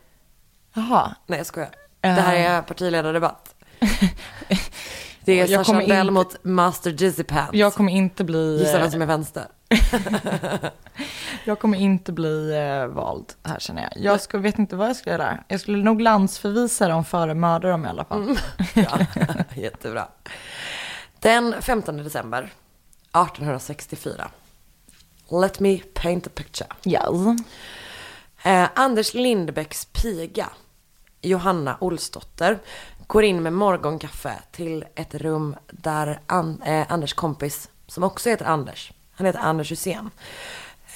jaha. Nej, jag skojar. Det här är partiledardebatt. (laughs) Det är Jag Sasha Bell inte- mot Master Jizzy Pants. Jag kommer inte bli, Gissa vem eh, som är vänster. (laughs) jag kommer inte bli eh, vald här känner jag. Jag skulle, vet inte vad jag skulle göra. Jag skulle nog landsförvisa dem före mörda dem i alla fall. (laughs) Ja, (laughs) jättebra. Den 15 december 1864. Let me paint a picture. Yes. Eh, Anders Lindbäcks piga, Johanna Olsdotter, går in med morgonkaffe till ett rum där An- eh, Anders kompis, som också heter Anders, han heter Anders Hussein,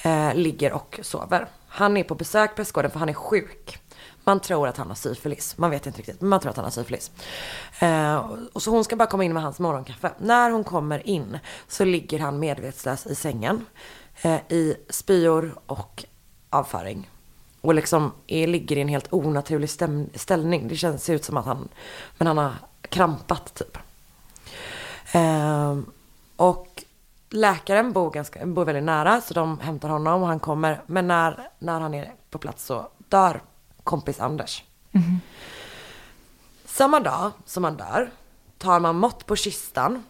eh, ligger och sover. Han är på besök på Hästgården för han är sjuk. Man tror att han har syfilis. Man vet inte riktigt, men man tror att han har syfilis. Eh, och så hon ska bara komma in med hans morgonkaffe. När hon kommer in så ligger han medvetslös i sängen. Eh, I spyor och avföring. Och liksom är, ligger i en helt onaturlig stäm, ställning. Det känns, ut som att han, men han har krampat typ. Ehm, och läkaren bor, ganska, bor väldigt nära så de hämtar honom och han kommer. Men när, när han är på plats så dör kompis Anders. Samma dag som han dör tar man mått på kistan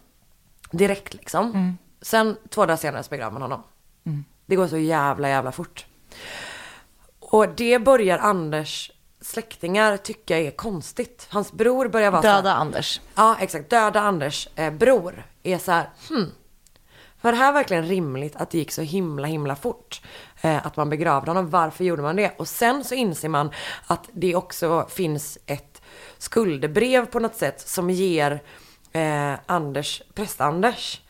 direkt liksom. Sen två dagar senare så begraver man honom. Det går så jävla jävla fort. Och det börjar Anders släktingar tycka är konstigt. Hans bror börjar vara så här- Döda Anders. Ja, exakt. Döda Anders eh, bror är så här, hmm. Var det här verkligen rimligt att det gick så himla himla fort? Eh, att man begravde honom. Varför gjorde man det? Och sen så inser man att det också finns ett skuldebrev på något sätt som ger eh, Anders, präst-Anders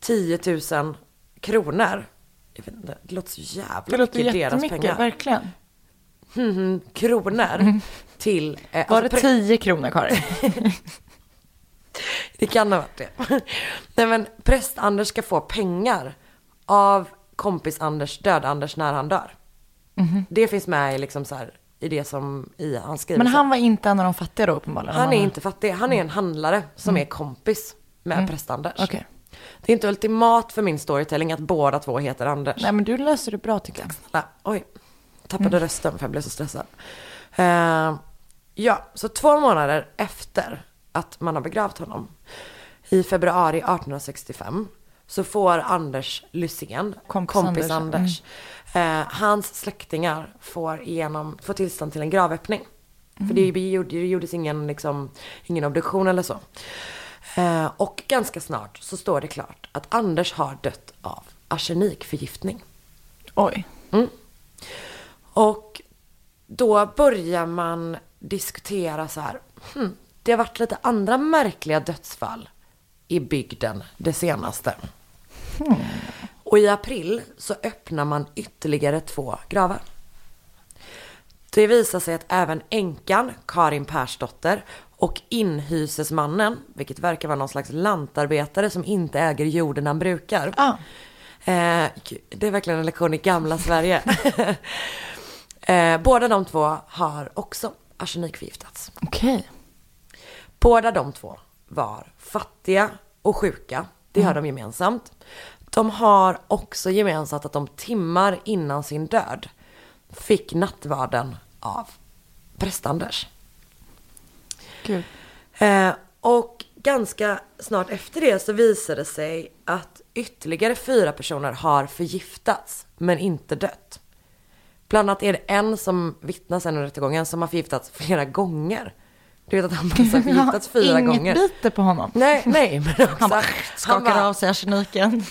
10 000 kronor. Jag vet inte, det låter så jävla Det låter mycket jättemycket, pengar. verkligen. (laughs) Kronor till... Eh, Var alltså, det prä- 10 kronor Karin? (laughs) Det kan ha varit det. (laughs) Nej men präst-Anders ska få pengar av kompis-Anders, död-Anders när han dör. Det finns med i liksom så här, i det som i hans skrivelse. Men han var inte en av de fattiga då uppenbarligen? Han är inte fattig, han är en handlare som är kompis med präst-Anders. Okej. Det är inte ultimat för min storytelling att båda två heter Anders. Nej men du löser det bra tycker jag. Oj, tappade rösten för jag blev så stressad. Eh, ja, så två månader efter att man har begravt honom, i februari 1865, så får Anders Lysén, Kompis kompis, Anders, Anders, eh, hans släktingar får, igenom, får tillstånd till en gravöppning. För det, gjorde, det gjordes ingen, liksom, ingen obduktion eller så. Eh, och ganska snart så står det klart att Anders har dött av arsenikförgiftning. Oj. Och då börjar man diskutera så här. Hmm, det har varit lite andra märkliga dödsfall i bygden det senaste. Och i april så öppnar man ytterligare två gravar. Det visar sig att även änkan, Karin Persdotter, och inhysesmannen, vilket verkar vara någon slags lantarbetare som inte äger jorden han brukar. Ah. Eh, det är verkligen en lektion i gamla Sverige. (laughs) (laughs) eh, båda de två har också arsenikförgiftats. Okej. Båda de två var fattiga och sjuka. Det har de gemensamt. De har också gemensamt att de timmar innan sin död fick nattvarden av präst-Anders. Eh, och ganska snart efter det så visade det sig att ytterligare fyra personer har förgiftats men inte dött. Bland annat är det en som vittnar sen under rättegången som har förgiftats flera gånger. Du vet att han här (laughs) förgiftats fyra Inget gånger. biter på honom. Nej, nej, (laughs) men också. Han bara skakar han bara- av sig arseniken.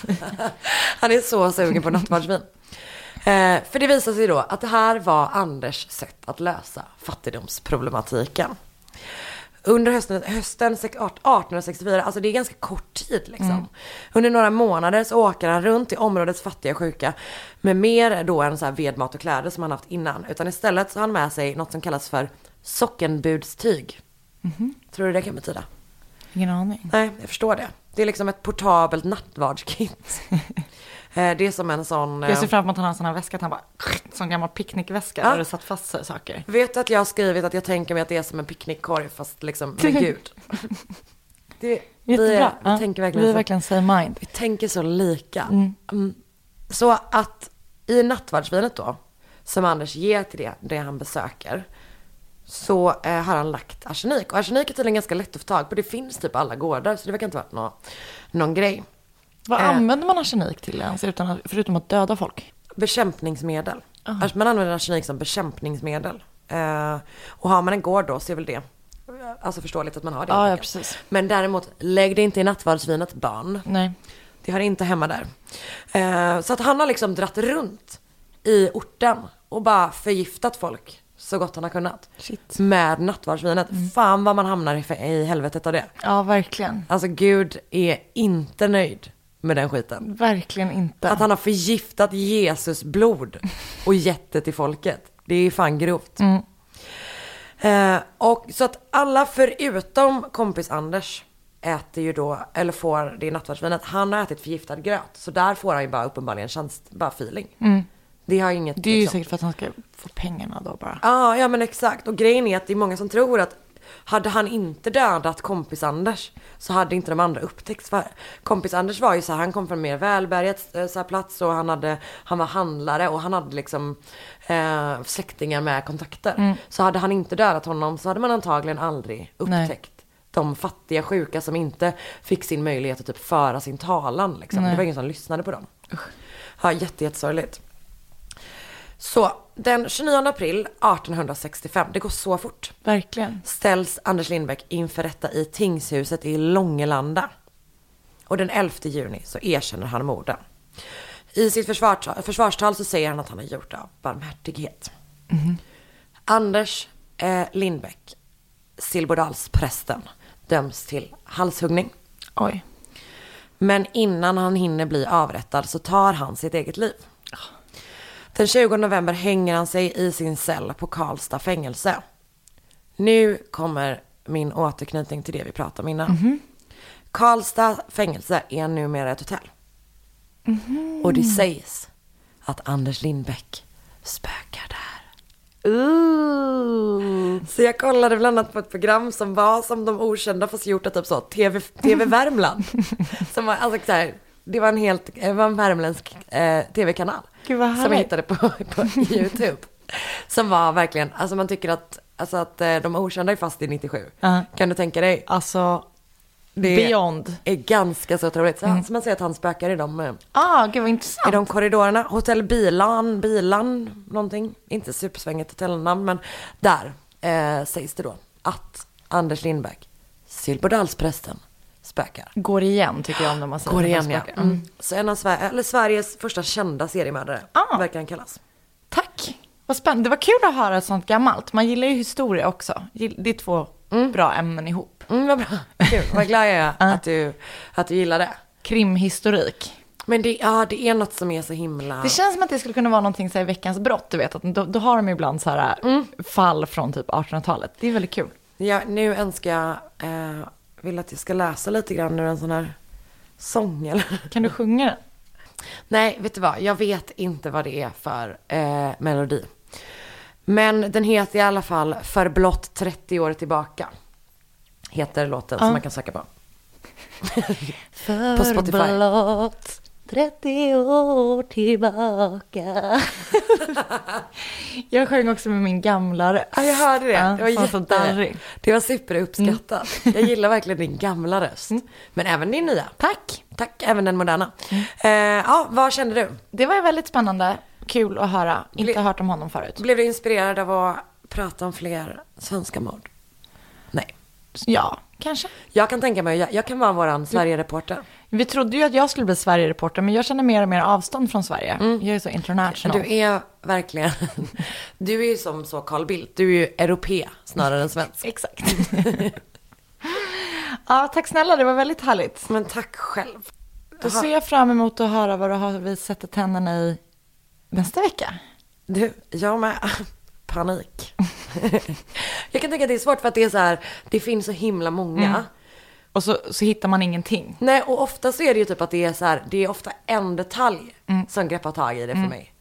(laughs) Han är så sugen på nattvardsvin. Eh, för det visar sig då att det här var Anders sätt att lösa fattigdomsproblematiken. Under hösten, hösten 1864, alltså det är ganska kort tid liksom. Under några månader så åker han runt i områdets fattiga sjuka med mer då än så här vedmat och kläder som han haft innan. Utan istället så har han med sig något som kallas för sockenbudstyg. Tror du det kan betyda? Ingen aning. Nej, jag förstår det. Det är liksom ett portabelt nattvardskit. (laughs) Eh, det är som en sån... Jag eh, ser fram emot att han har en sån här väska, att han bara, sån gammal picknickväska Ja. där det satt fast saker. Vet du att jag har skrivit att jag tänker mig att det är som en picknickkorg fast liksom med (laughs) Gud. Det, vi, är, vi Ja, tänker verkligen vi är så. verkligen same mind. Vi tänker så lika. Mm. Så att i nattvardsvinet då, som Anders ger till det, det han besöker, så eh, har han lagt arsenik. Och arsenik är tydligen ganska lätt att få tag på. Det finns typ alla gårdar, så det verkar inte varit någon, någon grej. Vad Eh. använder man arsenik till ens, utan att, förutom att döda folk? Bekämpningsmedel. Alltså, Man använder arsenik som bekämpningsmedel. Eh, och har man en gård då så är väl det alltså förståeligt att man har det. Helt ja, precis. Men däremot, lägg det inte i nattvardsvinet barn. Nej. Det hör inte hemma där. Eh, så att han har liksom dratt runt i orten och bara förgiftat folk så gott han har kunnat. Shit. Med nattvardsvinet. Fan vad man hamnar i, i helvetet av det. Ja, verkligen. Alltså Gud är inte nöjd med den skiten. Verkligen inte. Att han har förgiftat Jesus blod och gett det till folket. Det är fan grovt. Eh, och så att alla förutom kompis Anders äter ju då, eller får det nattvardsvinet. Han har ätit förgiftad gröt. Så där får han ju bara uppenbarligen tjänst, bara feeling. Det har inget det är ju liksom. säkert för att han ska få pengarna då bara. Ja, ja men exakt. Och grejen är att det är många som tror att hade han inte dödat kompis Anders så hade inte de andra upptäckts. För kompis Anders var ju så här, han kom från mer välbärgat eh, så här, plats och han, hade, han var handlare och han hade liksom eh, släktingar med kontakter. Så hade han inte dödat honom så hade man antagligen aldrig Nej. upptäckt de fattiga sjuka som inte fick sin möjlighet att typ föra sin talan. Liksom. Det var ingen som lyssnade på dem. Ja, jätte, jättesorgligt. Så den 29 april 1865, det går så fort, Verkligen. ställs Anders Lindbäck inför rätta i tingshuset i Långelanda. Och den 11 juni så erkänner han morden. I sitt försvarstal, försvarstal så säger han att han har gjort det av barmhärtighet. Anders eh, Lindbäck, Silbodalsprästen, döms till halshuggning. Oj. Men innan han hinner bli avrättad så tar han sitt eget liv. Den 20 november hänger han sig i sin cell på Karlstad fängelse. Nu kommer min återknytning till det vi pratade om innan. Karlstad fängelse är numera ett hotell. Och det sägs att Anders Lindbäck spökar där. Så jag kollade bland annat på ett program som var som de okända fast gjort av typ så TV, TV (laughs) Värmland. som var, alltså så här, det var en helt, det var en värmländsk eh, tv-kanal. Som jag hittade på, på (laughs) YouTube. Som var verkligen, alltså man tycker att, alltså att eh, de okända är fast i 97. Ja. Kan du tänka dig? Alltså, Det beyond. är ganska så otroligt. Så, så man säger att han spökar i de, eh, Ah, gud vad i intressant. de korridorerna. Hotell Bilan, Bilan, någonting. Inte supersvängigt hotellnamn, men där eh, sägs det då att Anders Lindbäck, Silbodalsprästen, spökar. Går igen tycker jag om när man säger Går igen ja. spökar. Mm. Så en av Sver- eller Sveriges första kända seriemördare, Ah. verkar han kallas. Tack. Vad spännande. Det var kul att höra sånt gammalt. Man gillar ju historia också. Det är två bra ämnen ihop. Mm, vad bra. Kul. Vad glad jag är (laughs) att, du, att du gillar det. Krimhistorik. Men det, ja, det är något som är så himla... Det känns som att det skulle kunna vara någonting så i veckans brott, du vet. Att då, då har de ibland så här Mm. fall från typ 1800-talet. Det är väldigt kul. Ja, nu önskar jag, eh, vill att jag ska läsa lite grann ur en sån här sång eller? Kan du sjunga den? Nej, vet du vad? Jag vet inte vad det är för eh, melodi. Men den heter i alla fall För blott 30 år tillbaka. Heter låten som man kan söka på. (laughs) På Spotify. blott 30 år tillbaka. (laughs) jag sjöng också med min gamla röst. Ja, jag hörde det. Ja, det var jätte... Det var superuppskattat. Jag gillar verkligen din gamla röst. Men även din nya. Tack. Tack, även den moderna. Eh, ja, vad kände du? Det var väldigt spännande. Kul att höra. Inte Ble- hört om honom förut. Blev du inspirerad av att prata om fler svenska mord? Nej. Ja, kanske. Jag kan tänka mig, jag, jag kan vara våran Sverige-reporter. Vi trodde ju att jag skulle bli Sverige-reporter, men jag känner mer och mer avstånd från Sverige. Jag är så international. Du är verkligen, (laughs) du är ju som så Carl Bildt, du är ju europé snarare än svensk. (laughs) Exakt. (laughs) ja, tack snälla, det var väldigt härligt. Men tack själv. Då ser jag fram emot att höra vad du har vi sätter tänderna i nästa vecka. Du, jag med. Panik. jag kan tänka att det är svårt för att det är så här, det finns så himla många. Och så, så hittar man ingenting. Nej, och ofta så är det ju typ att det är så här, det är ofta en detalj som greppar tag i det för mig.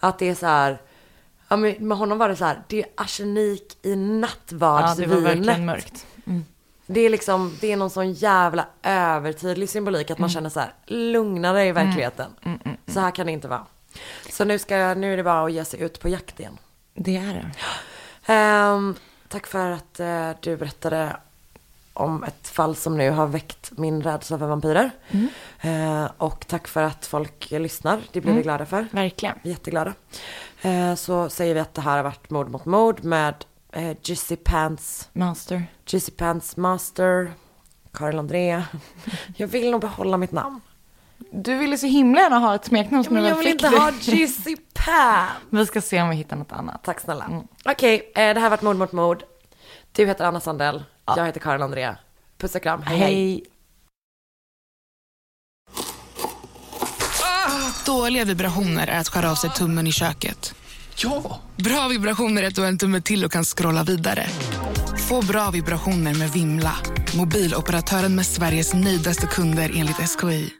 Att det är så här, ja men med honom var det så här, det är arsenik i Ja, det nattvardsvinet. var verkligen mörkt. Det är liksom, det är någon sån jävla övertydlig symbolik att man känner så här, lugna dig i verkligheten. Så här kan det inte vara. Så nu, ska, nu är det bara att ge sig ut på jakt igen. Det är det. Ehm, tack för att eh, du berättade om ett fall som nu har väckt min rädsla för vampyrer. Eh, och tack för att folk lyssnar, det blir vi glada för. Verkligen. Jätteglada. Eh, så säger vi att det här har varit Mord mot mord med eh, Jizzy Pants, Master. Jizzy Pants Master, Karin Andrea. (laughs) Jag vill nog behålla mitt namn. Du ville så himla gärna ha ett smeknamn som Men du jag vill inte ha (laughs) Jizzy Pants. Vi ska se om vi hittar något annat. Tack snälla. Okej, eh, det här har varit Mord mot mord. Du heter Anna Sandell, jag heter Karin Andrea. Puss och kram, hej hej. Hej. Dåliga vibrationer är att skära av sig tummen i köket. Ja! Bra vibrationer är att du har en tumme till och kan scrolla vidare. Få bra vibrationer med Vimla. Mobiloperatören med Sveriges nöjdaste kunder enligt SKI.